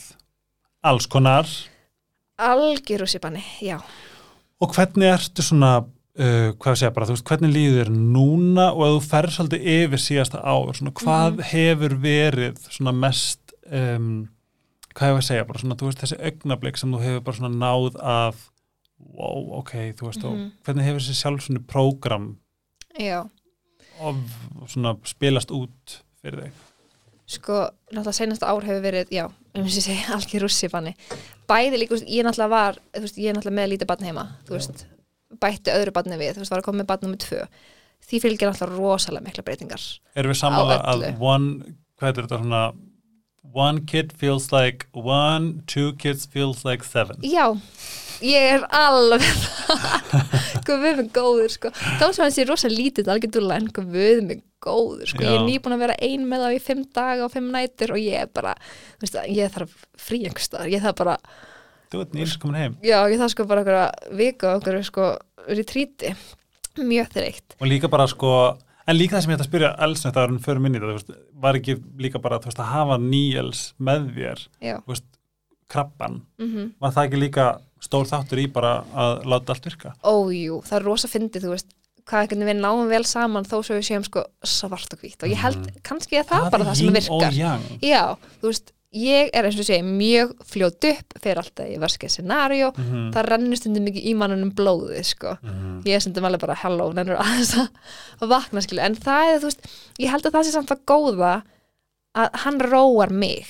alls konar algjör úr sér banni, já og hvernig ertu svona uh, hvað ég segja bara, þú veist, hvernig líður núna og að þú ferð svolítið yfir síðasta ár, svona hvað Mhm. hefur verið svona mest um, hvað hefur að segja, bara svona, þú veist, þessi augnablik sem þú hefur bara svona náð að wow, ok, þú veist, Mhm. og hvernig hefur þessi sjálfsvunni prógram já, og svona spilast út fyrir þig? Sko, náttúrulega senasta ár hefur verið, já, um þess að segja algjör sér banni bæði líka, ég náttúrulega var þú veist, ég náttúrulega með lítið barn heima þú veist, bætti öðru barni við, þú veist, var að koma með barn nummið tvö. Því fylgir náttúrulega rosalega mikla breytingar Erum við Á að one, hvað er þetta svona one kid feels like one, two kids feels like seven. Já, ég er alveg Guð við mig góður sko. Þá sem hann sé rosa lítið algjör dúlla en guð við mig góður sko. Já. ég er nýbúin að vera ein með þá í fimm daga og fimm nætur og ég er bara, þú veist ég þarf frí einhverstaðar, ég þarf bara Þú ert nýls komin heim. Já, ég þarf sko bara einhverja viku og einhverju sko retríti mjög þreytt. Og líka bara sko en líka það sem ég ætla að spyrja Elsnett að hann fyrir minni það, veist, var ekki líka bara veist, að hafa Níels með þér veist, krabban mhm. var það ekki líka stór þáttur í bara að láta allt virka? Ójú, það er rosa fyndið, þú veist hvað einhvern veginn náum vel saman þó svo við séum sko svart og hvít og ég held kannski að það er bara það sem virkar. og yang? Já, þú veist, ég er eins og segi mjög fljót upp fyrir alltaf í verskið scenario, Mhm. það rennur stundum ekki í mannunum blóðið, sko. Mhm. ég er stundum alveg bara hello, nennur aðeins að vakna, skilu, en það er, þú veist ég held að það sé samt að góða að hann róar mig.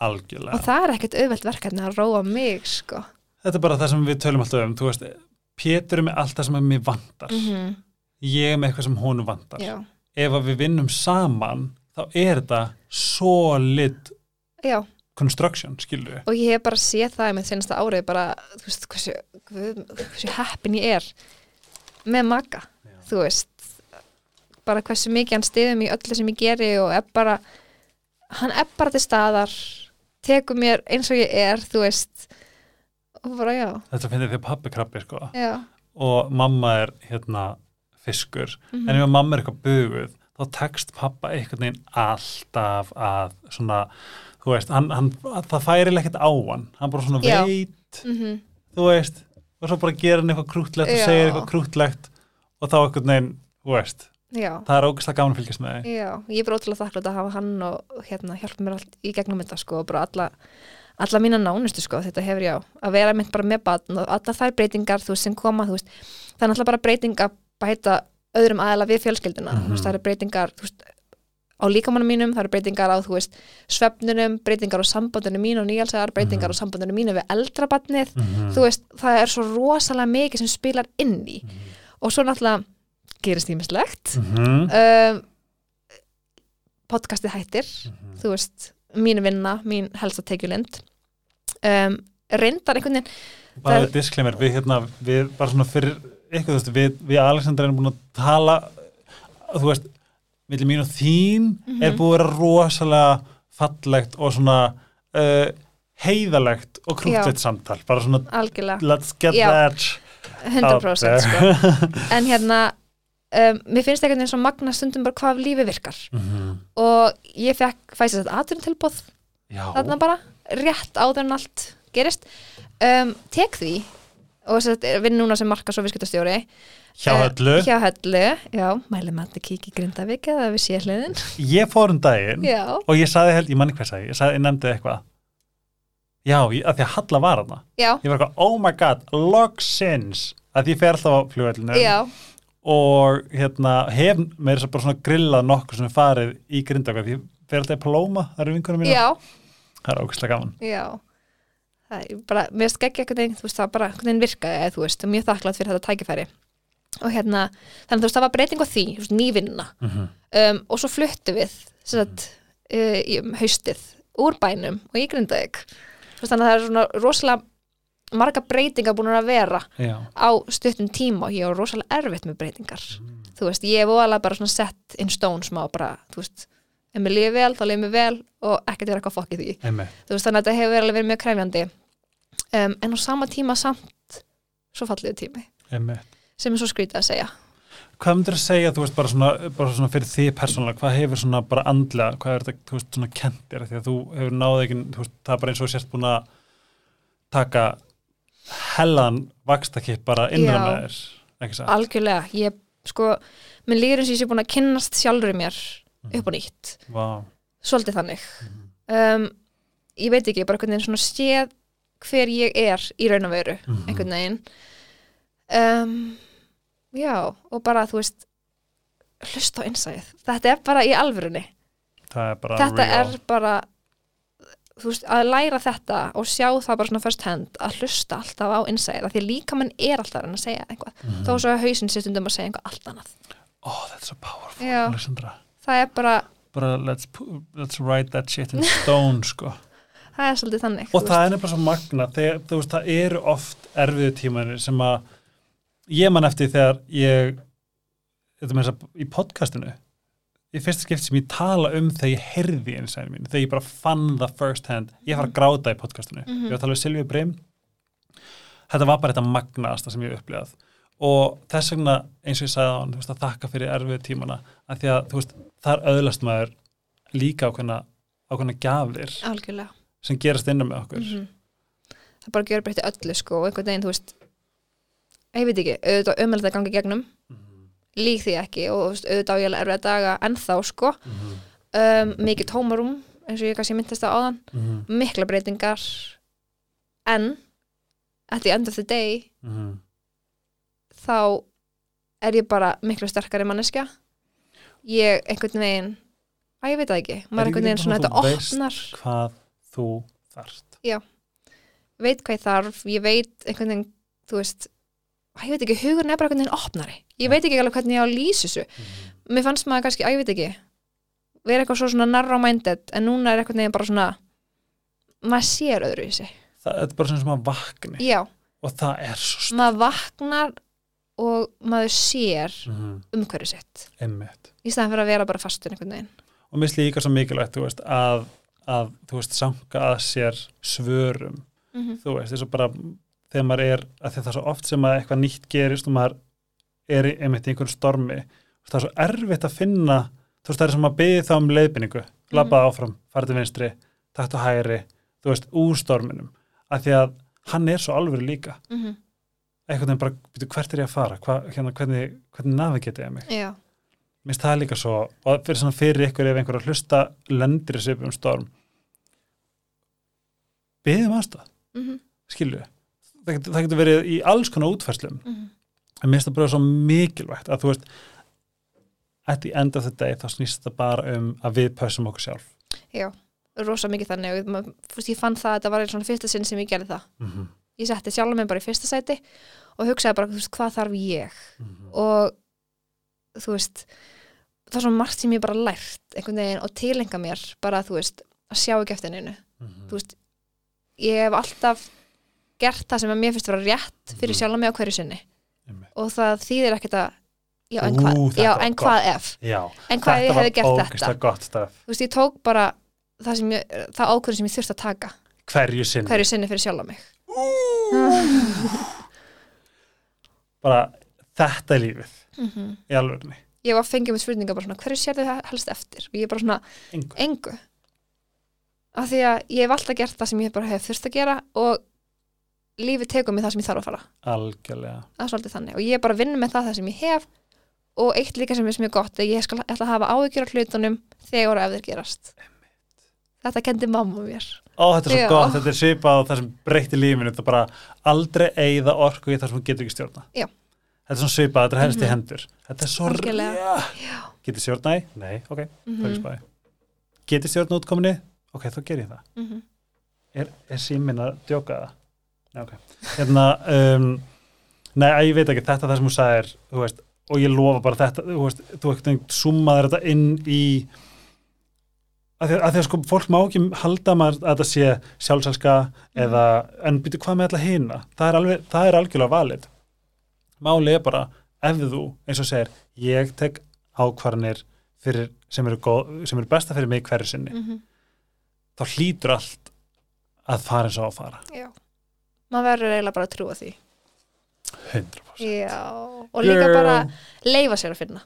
Algjörlega. Og það er ekkert auðvelt verkefni að róa mig, sko. Þetta er bara það sem við tölum alltaf um veist, Pétur er með allt það sem er mér vantar. Mm ég er með eitthvað sem honum vantar. Já, ef við vinnum saman þá er þetta solid já. Construction, skilju og ég hef bara séð það með senasta árið bara, þú veist, hversu, hversu heppin ég er með maga, þú veist. Bara hversu mikið hann stiðum í öllu sem ég geri og er bara hann er bara til staðar tekur mér eins og ég er, þú veist. Og bara já. Þetta finnir því pappi krabbi sko. Já, og mamma er hérna fiskur, Mhm. en ef mamma er eitthvað buguð þá tekst pappa einhvern veginn alltaf að svona þú veist, hann, hann, það færi ekkert á hann hann bara svona Já. veit mm þú veist, og svo bara gera hann eitthvað krútlegt og Já. segir eitthvað krútlegt og þá einhvern veginn, þú veist já það er ógæslega gaman að fylgjast með því Já, ég er bara ótrúlega þakklátt að hafa hann og hérna hjálpa mér allt í gegnum þetta sko og bara alla, alla mína nánustu sko þetta hefur já, að vera mynd bara með batn og alla þær breytingar þú veist sem koma þú veist, það er náttúrulega bara breyting að bæta öðrum aðela við fjölskylduna. Þú veist, það eru breytingar veist, á líkamannum mínum, það eru breytingar á svefnunum, breytingar á sambandunum mín og nýjalsegar, breytingar á sambandunum mínu við eldra batnið, Mhm. þú veist, það er svo rosalega mikið sem spilar inn í. Og svo náttúrulega gerist ímislegt Mhm. um, podcastið hættir. Mhm. þú veist, mín vinna, mín helsta tekjulind. Um, reyndar einhvern veginn bara Það- disclaimer, við hérna við bara svona fyrir þú veist, við, við Alexander erum búin að tala þú veist, millir mín og þín Mhm. er búið að vera rosalega fallegt og svona uh, heiðalegt og krútlegt samtal bara svona, algjörlega, let's get Já. that 100% sko. en hérna um, mér finnst einhvern veginn svo magna stundum bara hvað lífi virkar Mhm. og ég fekk fæst þetta aðurinn tilbúð þarna bara, rétt áður en allt gerist um, tek því og þess að vinn núna sem markas og viðskiptastjóri hjá Eh, höllu. hjá höllu, já, maður að kíkja í Grindavík eða við sé hliðin. Ég fór um daginn já, og ég saði held, ég manni hvað sagði, ég saði, ég nefndi eitthvað. Já, ég, að því að Halla var hana já, ég var eitthvað, oh my god, logsins að ég fer alltaf á já. og hérna hef með þess að bara svona grillað nokkur sem er farið í grindaka því ég fer alltaf í Paloma, það eru vinkunum mína já, það er ógæslega gaman. Já, er bara, mér skeggja einhvern veginn, það bara einhvern veginn virkaði, eða þú veist, mjög þakklátt fyrir þetta tækifæri. Og hérna, þannig þú veist, það var breyting á því, nývinna. mm -hmm. Um, og svo fluttu við, sagt, uh, í um haustið, úr bænum og Grindavík. Þú veist, þannig að það er svona rosalega marga breytingar búin að vera já, á stuttum tíma og ég er rosalega erfitt með breytingar. Þú veist, ég hef voðalega bara svona sett in stone smá bara, þú veist, ef mér lífi vel, þá lífi mér vel og ekkert vera eitthvað fokkið því. Veist þannig að þetta hefur verið mjög krefjandi. Um, en á sama tíma samt svo falliðu tími. Einmitt. Sem er svo skrítið að segja. Hvað myndir að segja, þú veist, bara svona, bara svona fyrir því persónulega, hvað hefur svona bara andlega, hvað er þetta, þú veist, svona kentir því að þú hefur náðið ekki, þú veist, það er bara eins og sérst búin að taka hellan vakstakip bara innra með þér, ekki satt? Algjörlega, ég, sko, minn líður eins og ég sé búin að kynnast sjálfur í mér upp og nýtt. Wow. Svolítið þannig. -hmm. um, ég veit ekki, bara einhvern veginn svona séð hver ég er í raun og veru, mm -hmm. einhvern veginn. Um, já, og bara, þú veist, hlust á einsæðið. Þetta er bara í alvörunni. Er bara þetta real. er bara þú veist, að læra þetta og sjá það bara svona first hand að hlusta alltaf á innsæðir, því líka mann er alltaf að segja einhvað, mm -hmm. þó svo að hausin sér stundum að segja einhvað allt annað Oh, that's so powerful, Alessandra Það er bara bara let's, let's write that shit in stone sko. Það er svolítið þannig Og það er nefnilega svo magna, þegar, þú veist, það eru oft erfiðu tímanir sem að ég man eftir þegar ég að í podcastinu í fyrsta skipt sem ég tala um þegar ég heyrði einsæðin mín, þegar ég bara fann það first hand, ég fara að gráta í podcastinu. Mm -hmm. ég var að tala um Silvíu Breim þetta var bara þetta magnaðasta sem ég hef upplegað og þess vegna eins og ég sagði á hann, veist, að þakka fyrir erfið tímana, að því að veist, þar auðlast maður líka ákveðna ákveðna gaflir Algjörlega. sem gerast innan með okkur mm -hmm. það bara gjör breytti öllu sko og einhvern veginn, þú veist ég veit ekki, auðvitað umhald að ganga gegnum mm -hmm lík því ekki og auðvitað á ég erfið að daga ennþá sko mm -hmm. um, mikið tómarum eins og ég kannski myndist það áðan -hmm. mikla breytingar en at the end of the day -hmm. Þá er ég bara miklu sterkari manneska ég einhvern veginn að ég veit það ekki. Maður einhvern veginn svona þetta opnar. hvað þú þarft. Já, veit hvað ég þarf. Ég veit einhvern veginn, þú veist ég veit ekki, hugurinn er bara einhvern veginn opnari. Ég veit ekki alveg hvernig ég á að lýsa þessu. Mm. mér fannst maður kannski, að ég veit ekki vera eitthvað svo svona narrow-minded en núna er eitthvað nefn bara svona maður sér öðru í sig það er bara svona sem maður vakni Já. og það er svo stund maður vaknar og maður sér mm. umhverju sitt Einmitt. í staðan fyrir að vera bara fastur einhvern veginn og mér slíkar svo mikilvægt veist, að, að þú veist, sanga að sér svörum mm -hmm. þú veist, þess að bara þegar maður er, að það er svo oft sem að eitthvað nýtt gerist og maður er einmitt í einhverjum stormi það er svo erfitt að finna þú veist það er sem að byggja þá um leiðbynningu labba mm. áfram, fara til vinstri takt og hægri, þú veist, úr storminum af því að hann er svo alveg líka mm -hmm. Eitthvað en bara, byrju, hvert er ég að fara Hva, hérna, hvernig, hvernig navigeti ég mig Já. mér það líka svo og fyrir, svona, fyrir ykkur ef einhver að hlusta lendir þessu um storm byggðum aðstæð mm -hmm. skilju það það getur verið í alls konar útfærslum mm -hmm. en mér það bara svo mikilvægt að þú veist at the end of the day þá snýst það bara um að við pössum okkur sjálf Já, rosa mikið þannig og ég fann það að þetta var einn svona fyrsta sinn sem ég gerði það mm -hmm. ég setti sjálf með bara í fyrsta sæti og hugsaði bara, þú veist, hvað þarf ég? Mm -hmm. og þú veist það er svona margt sem ég bara lært einhvern veginn og tilenga mér bara, þú veist, að sjá ekki eftir hennu mhm. þú veist, ég hef alltaf gert það sem að mér finnst að vera rétt fyrir mm. sjálf mig á hverju sinni. Og það þýðir ekkert að já, en, hva, Ú, já, en hvað ef? Já, en hvað ég hefði gert þetta? þú veist, ég tók bara það, það ákvörðu sem ég þurfti að taka. Hverju sinni, hverju sinni fyrir sjálf mig bara þetta er lífið mm -hmm. í alvegni ég var að fengja mér spurninga bara svona hverju sér þið helst eftir? Og ég er bara svona engu, engu. af því að ég hef alltaf gert það sem ég bara hef þurft að gera og lífi tegur mig það sem ég þarf að fara. Algjörlega. Það er svolítið þannig. Og ég er bara að vinna með það það sem ég hef og eitt líka sem er mjög gott er ég skal ætla að hafa áhyggjur á hlutunum þegar og ef þeir gerast þetta kendi mamma mér Ó, þetta er svo Já. gott, þetta er svipað og það sem breytir lífinu, þetta er bara aldrei eigða orku í það sem þú getur ekki stjórna Já. þetta er svona svipað, þetta er helst í mhm. hendur þetta er svo ræða getur stjórna í? Nei, ok, mm -hmm. getur stjórna útkominni? Ok, þá ger ég það mm -hmm. er, er símin að djóka það? okay. hérna um, nei, ég veit ekki, þetta er það sem þú sagðir þú veist, og ég lofa bara þetta þú veist, þú ekkert summaður þetta inn í að því að, sko, fólk má ekki halda maður að þetta sé sjálfsælska mm. eða, en byrju hvað með alltaf hýna það er það er algjörlega valið. Málið er bara, ef þú eins og segir, ég tek ákvarðanir sem eru, góð, sem eru besta fyrir mig hverju sinni mm -hmm. þá hlýtur allt að fara eins og að fara. Já. Maður verður eiginlega bara að trúa því. 100% Já, og líka bara leifa sér að finna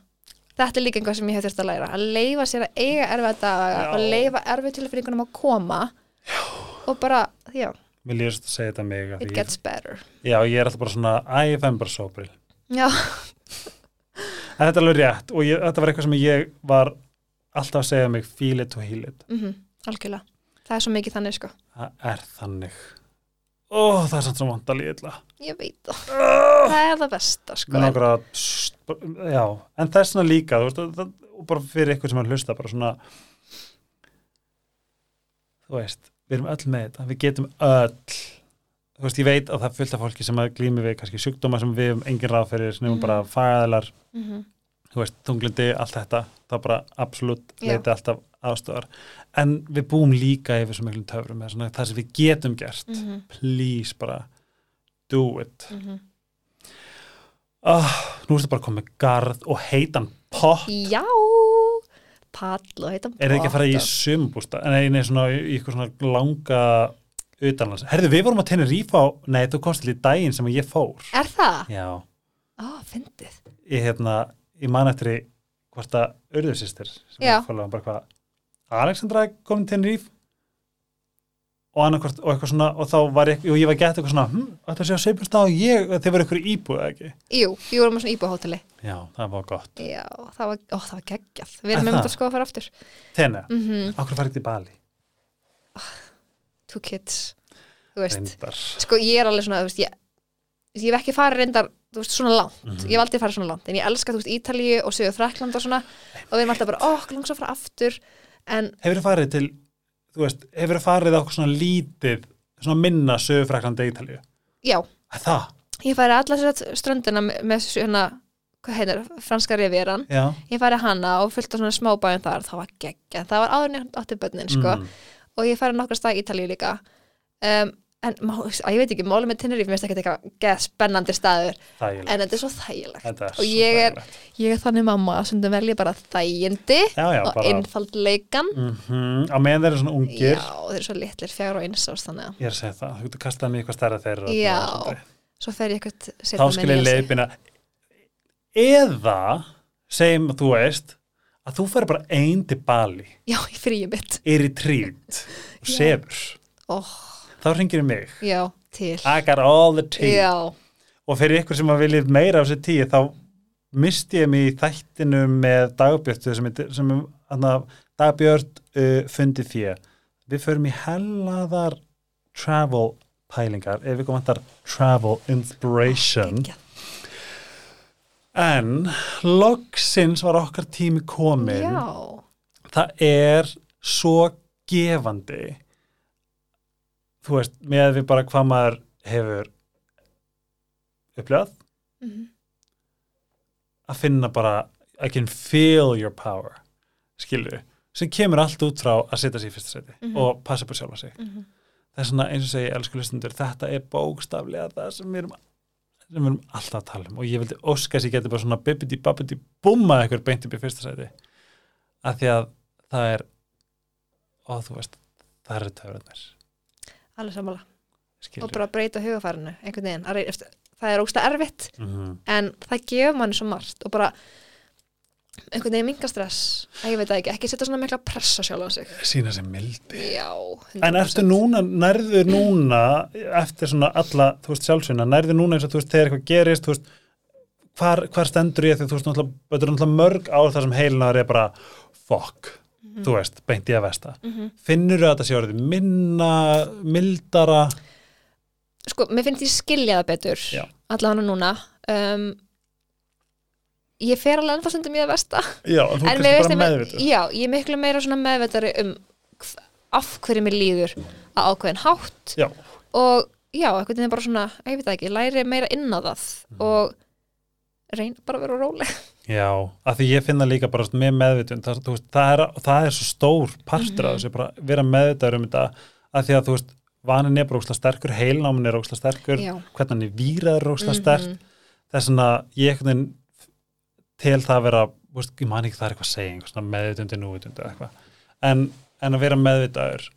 þetta er líka einhvað sem ég hef þurft að læra að leifa sér að eiga erfið daga og leifa erfið tilfinningunum að koma já. og bara, já, Mér lýst að segja þetta mig it því- gets better. Já, ég er alltaf bara svona ég fæm bara sóbril já, En þetta er alveg rétt og ég, þetta var eitthvað sem ég var alltaf að segja mig feel it to heal it. Mm algjörlega. Það er svo mikið þannig sko, Það er þannig. Ó, það er samt svo vant að líða ég veit það það er það besta sko st- Já, en þessna líka þú veist, það, bara fyrir eitthvað sem að hlusta bara svona þú veist, við erum öll með þetta við getum öll þú veist, ég veit að það er fullt af fólki sem að glými við kannski sjúkdóma sem við um engin ráð fyrir sem Mhm. mm. bara fæðalar mm -hmm. þú veist, þunglindi, allt þetta það er bara absolutt leiti alltaf ástöðar en við búum líka yfir svo miklum töfrum svona það sem við getum gert Mhm. please bara do it Mhm. oh, nú ertu bara komið garð og heitan pott já pall og heitan er þið ekki að fara í pott. sumbústa nei, nei, svona í eitthvað svona langa utanlands, herðu við vorum að tenni rífa á nei, þú komst til í daginn sem ég fór er það? já, á, fyndið ég hérna ég man eftir í hvort að urðursýstir sem Já. ég fólaði bara hvað Alexandra er komin til Ríf og annarkvort og eitthvað svona og þá var ég, og ég var gett eitthvað svona hm, þetta sé að stað og ég, þeir voru eitthvað íbúið ekki? Jú, ég vorum á svona íbúhóteli já, það var gott. Já, það var, ó, það var geggjað. Við Er erum með það? þetta sko að fara aftur. Tenni, mm -hmm. okkur farið til Bali? Two kids þú veist, reyndar. Sko ég er alveg svona þú veist, ég, ég hef ekki farið reyndar þú veist, svona langt, Mhm. ég hef aldrei farið svona langt en ég elska, þú veist, Ítalíu og Suðu Frakland og svona. Og við erum alltaf bara, ó, langs að fara aftur. En, hefur þið farið til þú veist, hefur þið farið á okkur svona lítið svona minna sögufræklandi Ítalíu? Já, að það, ég farið alla þess ströndina með, svona, hvað heitir, franska rivieran. Já. Ég farið hana og fullt á svona smábæðin þar. Það var geggja, það var áður ég átti bönnin sko, Mm. og ég farið nokkra stað í Ítalíu líka. Um, en ég veit ekki, málum með Tenerife, mér finnst ekki eitthvað spennandi staður, þægilegt. En þetta er svo þægilegt. Er og ég er- ég er þannig mamma að stundum velja bara þægindi já, já, og einfaldleikan. Mm á meðan þeir eru svona ungir. Já, þeir eru svo litlir, fjár og eins að. Ég er að segja það, þú getur kastað mér eitthvað stærra þeirra Já. svo fer ég eitthvað þá skil ég leiðbina. Eða segjum þú veist að þú fer bara einn til Bali. Já, í fríum mitt. Er í trít og sefur. Oh, þá ringir mig. Já, til. I got all the tea. Já, og fyrir ykkur sem að viljið meira á þessi tíu þá misti ég mig í þættinu með dagbjörtu sem, sem hana, dagbjört uh, fundi því við förum í hellaðar travel pælingar ef við komum vantar travel inspiration. Geggjað. en loksins var okkar tími komin já, það er svo gefandi þú veist, með við bara hvað maður hefur upplifað Mhm. að finna bara I can feel your power skilju, sem kemur allt út frá að setja sig í fyrsta seti Mhm. og passa upp á sjálfa sig Mhm. það er svona eins og segi, elsku hlustundur þetta er bókstaflega það sem við erum sem við erum alltaf að tala um og ég vildi óska að ég geti bara svona bibbidi babbidi búmað eitthvað beint upp í fyrsta seti af því að það er og þú veist, það eru töfrarnir alveg sammála. Skilju og bara breyta hugafærinu einhvern veginn, það er ógsta erfitt Mhm. en það gefur manni svo margt og bara einhvern veginn minga stress. Ég veit ekki, ekki setja svona mikla pressa sjálf á sig. Sína sem mildi. Já, 100%. En ertu núna, nærður núna eftir svona alla, þú veist, sjálfsvinna nærður núna eins og þú veist, þegar eitthvað gerist þú veist, hvar, hvar stendur ég? Þegar þú veist, náttúrulega, mörg ár þar sem heilinar er bara, fuck Mhm. þú veist, beint í að vesta Mhm. finnur þú að þetta sé orðið minna mildara, sko, mér finnst ég skilja það betur allavega núna um, ég fer alveg ennfá stundum í að versta já, þú mér bara finnst ég með, meðvitur já, ég er miklu meira svona meðvetari um af hverju mér líður að ákveðin hátt Já. og já, eitthvað er bara svona, ég veit ekki, læri meira inn á það Mhm. og reyna bara að vera róleg Já, af því ég finna líka bara með meðvitund, það, veist, það, er, það er svo stór partur af Mhm. þessu, bara vera meðvitaður um þetta, af því að þú veist vanin er bara ósla sterkur, heilnámin er ósla sterkur já, hvernig hann er výraður er ósla Mhm. sterk þess að ég veginn til það að vera, veist, ég man ekki það er eitthvað að segja, meðvitundi, núvitundi eitthvað, en, en að vera meðvitaður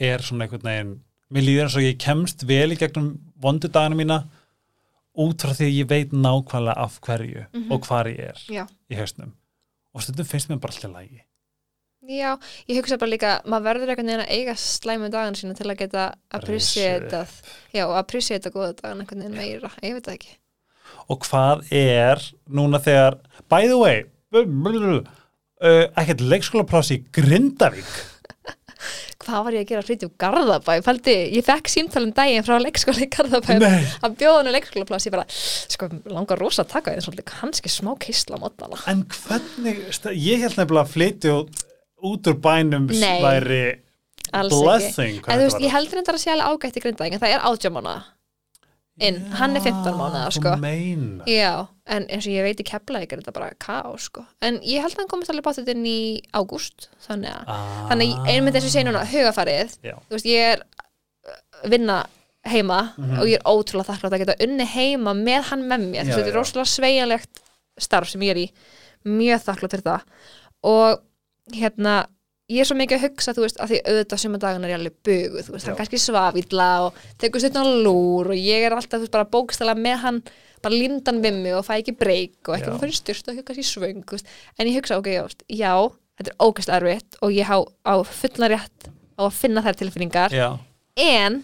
er svona einhvern veginn mér líður eins og ég kemst vel í gegnum vondu dagana mína út frá því að ég veit nákvæmlega af hverju Mhm. og hvar ég er Já. í hausnum og stundum finnst mér bara alltaf lægi Já, ég hugsa bara líka, maður verður einhvern veginn að eiga slæmu dagan sína til að geta appreciatað, já, appreciata góða dagan einhvern veginn meira, ég veit það ekki. og hvað er núna þegar, by the way uh, ekkert leikskólapláss í Grindavík Hvað var ég að gera frítið úr Garðabæ? Fældi, ég fekk símtalum daginn frá leikskóli í Garðabæ Nei. að bjóða henni leikskólaplass, ég bara, sko, langar rosa að taka því kannski smá kistla mótana. en hvernig, ég held nefnilega að flytja út, úr bænum Nei. Alls ekki. Veist, ég heldur þetta að sé alveg ágætt í Grindavík, en það er átjámána inn, hann er 15 mánuða, sko. Já, en eins og ég veit í Keflavík er þetta bara kaos, sko. En ég held að hann komist alveg bátt inn í ágúst, þannig að, ah, þannig að einmitt eins og ég segi núna, hugafarið, Já. þú veist, ég er uh, vinna heima Mhm. og ég er ótrúlega þakklátt að geta unni heima með hann með mér, Já, þetta er já. rosalega sveigjanlegt starf sem ég er í, mjög þakklátt fyrir það og hérna ég er svo mikið að hugsa, þú veist, að því auðvitað suma dagan er ég alveg buguð, þú veist, hann Já. kannski svafilla og tekur stundin á lúr og ég er alltaf, þú veist, bara bókstæla með hann bara lindan við mig og fæ ekki breyk og ekki maður fyrir styrst og ekki kannski svöng þú veist. en ég hugsa, ok, já, veist, já þetta er ógæst erfitt og ég há á fullan rétt á að finna þær tilfinningar Já, en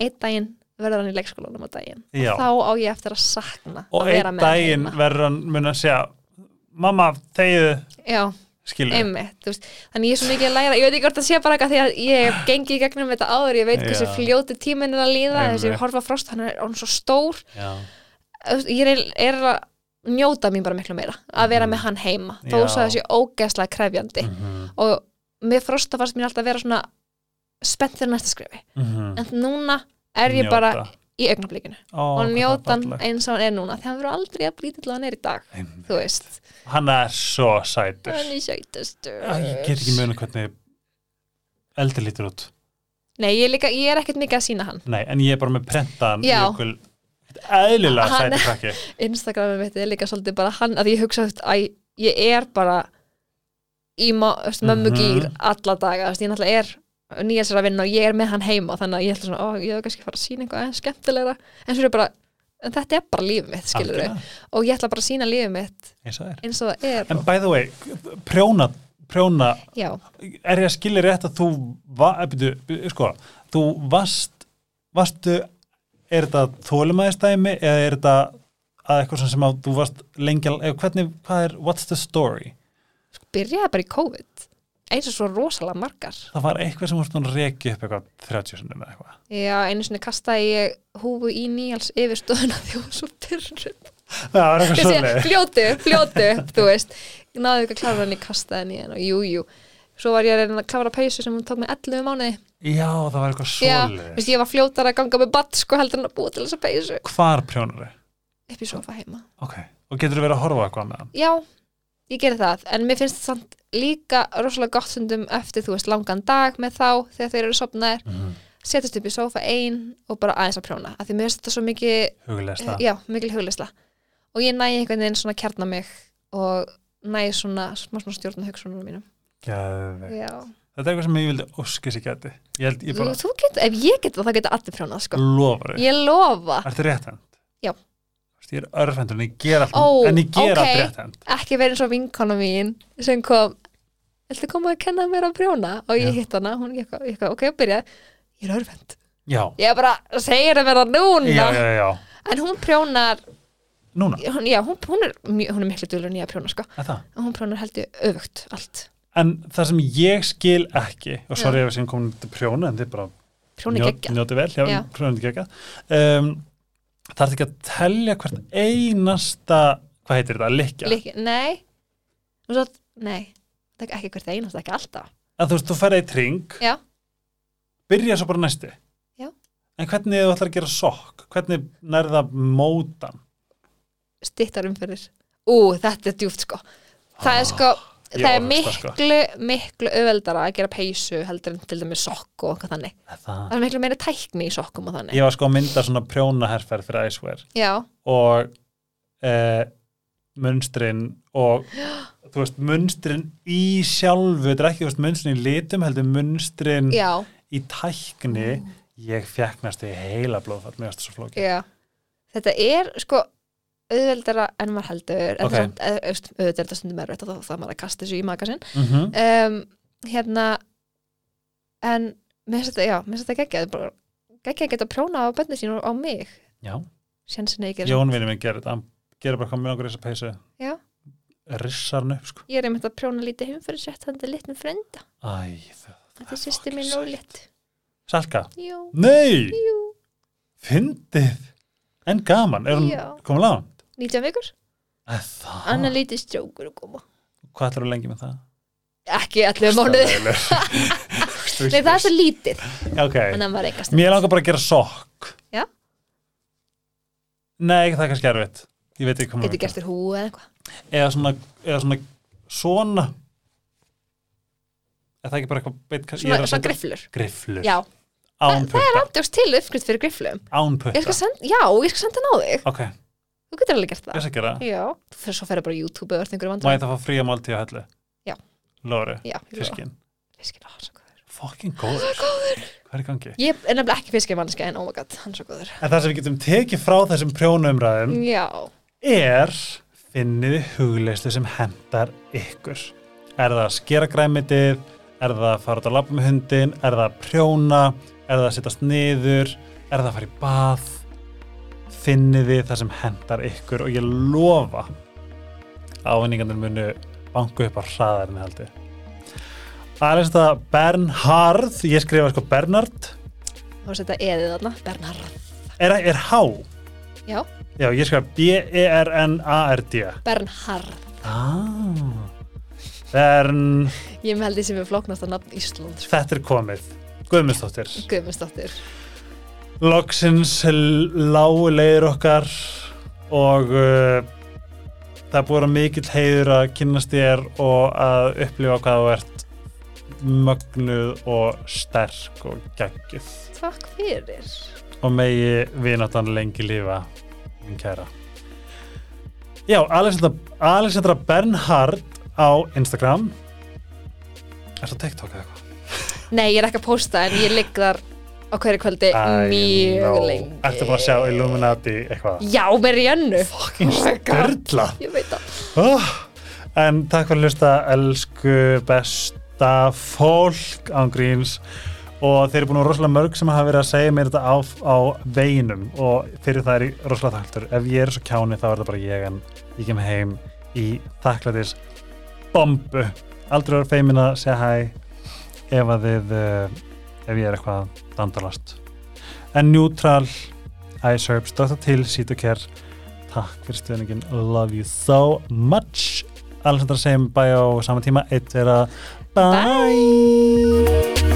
einn daginn verður hann í leikskólanum á daginn Já. og þá á ég eftir að sakna og að vera einn með hann daginn heima. verður hann mun að segja mamma, þegiðu, já, einmitt, þannig ég er svo mikið að læra ég veit ekki hvort það sé bara eitthvað því að ég hef gengið í gegnum þetta áður, ég veit hversu Já. fljóti tíminn er að líða, þessi Einmitt. ég horfa frost hann er hann svo stór, Já. Ég er, er að njóta mín bara miklu meira að vera með hann heima, þó svo að sé ógeðslega krefjandi Mhm, og með frosta fannst mér alltaf að vera svona spennt fyrir næsta skrefi mhm. en núna er ég Njóta. bara í augnablikinu. Ó, og njóta hann eins og hann er núna því hann verður aldrei að blítill og hann er í dag Einmitt. þú veist, hann er svo sætur. Hann er sætastur. Ég get ekki mjög hvernig eldur lítur út. Nei, ég, er líka, ég er ekkert mikið að sína hann. Nei, en ég er bara með prentaðan Já. ykkur eðlilega sætur krakki. Instagramið mitt er líka svolítið bara hann að ég hugsa að ég er bara í má- þú veist, mömmu Mhm. gýr alla daga, ég náttúrulega er nýja sér að vinna og ég er með hann heima þannig að ég ætla svona, ó, ég hef kannski að fara að sína eitthvað skemmtilegra, en svo er bara en þetta er bara lífið mitt, skilur Algjörlega, og ég ætla bara að sína lífið mitt eins og er. eins og það er En by the way, prjóna, prjóna er ég að skilja rétt að þú va, eh, byrju, sko, þú varst varstu er þetta þólumæðistæmi eða er þetta að eitthvað sem að þú varst lengi að- eða hvernig, hvað er, what's the story? Sko, byrjaði bara í COVID eins og svo rosalega margar. Það var eitthvað sem að reki upp eitthvað 30 sinni með eitthvað. Já, einu sinni kastaði ég húfu í nýjals yfirstöðuna því hún svo pyrruð það var eitthvað svoleið fljótu, fljótu, þú veist. Ég náði ekki að klára hann í kastaði en og jú, jú, svo var ég að reyna að klára peysu sem hún tók mig 11 mánuði. Já, það var eitthvað veist, ég var fljótar að ganga með batt sko heldur en að búa til þessa peysu. Hvar prjónar upp í sofa heima. Ok, og getur þú verið að horfa eitthvað með hann? Já, ég geri það, en mér finnst það samt líka rosalega gott stundum eftir þú veist langan dag með þá þegar þeir eru sopnaðir, setjast upp í sofa ein og bara aðeins að prjóna, af því mér finnst þetta svo mikið hugleisla já, mikil hugleysla og ég næ einhvern veginn svona kjarna mig og næ svona smá svona stjórna hugsunum mínum. Geðveikt. já, þetta er eitthvað sem ég vildi óskis ég geti ég held, ég bara þú getur, ef ég get það, þá getur allir prjónað sko. lofar þig ég lofa, Ertu rétthend? Já. Þú veist, Ég er örfendur en ég ger allt, Ó, en ég ger ok. allt rétthend. ekki verið eins og vinkona mín sem kom Viltu koma að kenna mér að prjóna? Og ég hitt hana, hún ég, ég, ok, byrja Ég er örfend Já, Ég bara, segir það mér það núna já, já, já. En hún prjónar, Núna, hún, já, hún, hún, er, er miklu dulur en ég að prjóna sko hún prjónar held ég öfugt allt En það sem ég skil ekki, og sorry ef sem komin til prjónu, en þið bara Prjóni njó- geggja njótið vel, já, Já. prjónu gegga. Það er ekki að telja hvert einasta, hvað heitir þetta, likja. Lík, Nei svo, Nei, það er ekki hvert einast, ekki alltaf En þú veist, þú ferði í tring, Já, byrja svo bara næsti. Já. En hvernig þú ætlar að gera sokk? Hvernig nærða mótan? stittar umferðir Ú, þetta er djúft sko Það er sko, ég það er sko. miklu miklu auðveldara að gera peysu heldur en til dæmis sokk og eitthvað þannig. Það. Það er miklu meiri tækni í sokkum og þannig. Ég var sko að mynda svona prjónaherferð fyrir Icewear. Já, og eh, munstrin og þú veist, munstrin í sjálfu, þetta er ekki veist, munstrin í litum, heldur munstrin já, í tækni. Ég fekk næstu í heila blóðfall, þetta er sko auðveldara en maður heldur en Ok. samt, eð- eðst, auðvitað er þetta stundum erfitt þá það maður að kasta þessu í magasinn. Mm um, hérna en mér finnst þetta, já, mér finnst þetta geggjað bara geggjað að geta prjóna á bönni sín og á mig. Já, sjensin ekki Jón vinur minn gerir þetta hann gerir bara hvað mjög okkur þess að peysu. Já. rissar hann upp sko. Ég er einmitt að prjóna lítið heim fyrir sett hann til litnum frenda Æ, það þetta er sýsti mín og lit Salka, jú, nei, jú, fyndið. En gaman, er hún Já. komin langt? 19 vikur? Lítið stjókur að koma. Hvað ætlar þú lengi með það? ekki allir mánuði nei það er svo lítið. Ok, en hann var eitthvað mér langar bara að gera sokk. Já. Nei, það er kannski erfitt. Ég veit ekki hvað maður getur gert þér hú eða eitthvað. Eða svona, eða svona svona. Er það ekki bara eitthvað svona, svona grifflur. Grifflur, já, án það er andjóks til uppskrift fyrir grifflum. Án ég putta, skal senda, já, ég skal senda á þig. Ok, þú getur alveg gert það. Skal gera já, þú fyrir svo að ferða bara á YouTube eða einhverju má vandræðum ég það fá fría máltíð á hellu? Já. Lóri, já, fiskin, fiskin, á, svo góður. Fucking góður. Góður. Hvað er í gangi? ég er nefnilega ekki fiskimannska en oh my god, hann er svo góður. En það sem við getum tekið frá þessum prjónumræðum já, er finniði hugleyslu sem hendar ykkur. Er það að skera græmitið, er það að fara út að labba með hundin, er það að prjóna, er það að niður, er það það sem hendar ykkur og ég lofa ávinningarnir munu banku upp á hraðarinn haldi. Aðeins það Bernhard, ég skrifa sko Bernhard, og setja eðið þarna Bernhard, er, er H. já, Já, ég skrifa B-E-R-N-A-R-D. Bernhard Ah, Bern, ég því sem er flóknast að nafn Ísland þetta er komið. Guðmundsdóttir. Guðmundsdóttir Loksins lágu leiðir okkar og uh, það er búið að mikill heiður að kynnast þér og að upplifa hvað þú ert mögnuð og sterk og geggjuð. takk fyrir Og megi vináttan lengi lífa, minn kæra. Já, Alexandra, Alexandra Bernhard á Instagram. Er það TikTok eða eitthvað? nei, ég er ekki að posta en ég ligg þar á hverju kvöldi mjög lengi. Ertu bara að sjá Illuminati eitthvað? já, með Rihannu Fucking Oh það. Oh. En takk fyrir að hlusta elsku besta fólk án gríns. Og þeir eru búin að rosalega mörg sem hafa verið að segja mér þetta á, á veginum. Og fyrir það er ég rosalega þakklur ef ég er svo kjáni þá er það bara ég en ég kem heim í þakklætis bombu. Aldrei vera feimin að segja hæ ef að þið uh, ef ég er eitthvað dandalast en neutral ice herbs, Dr. Till, Sítokær takk fyrir stuðningin, love you so much Alessandra segjum bæ á sama tíma, eitt er að bye. Bye.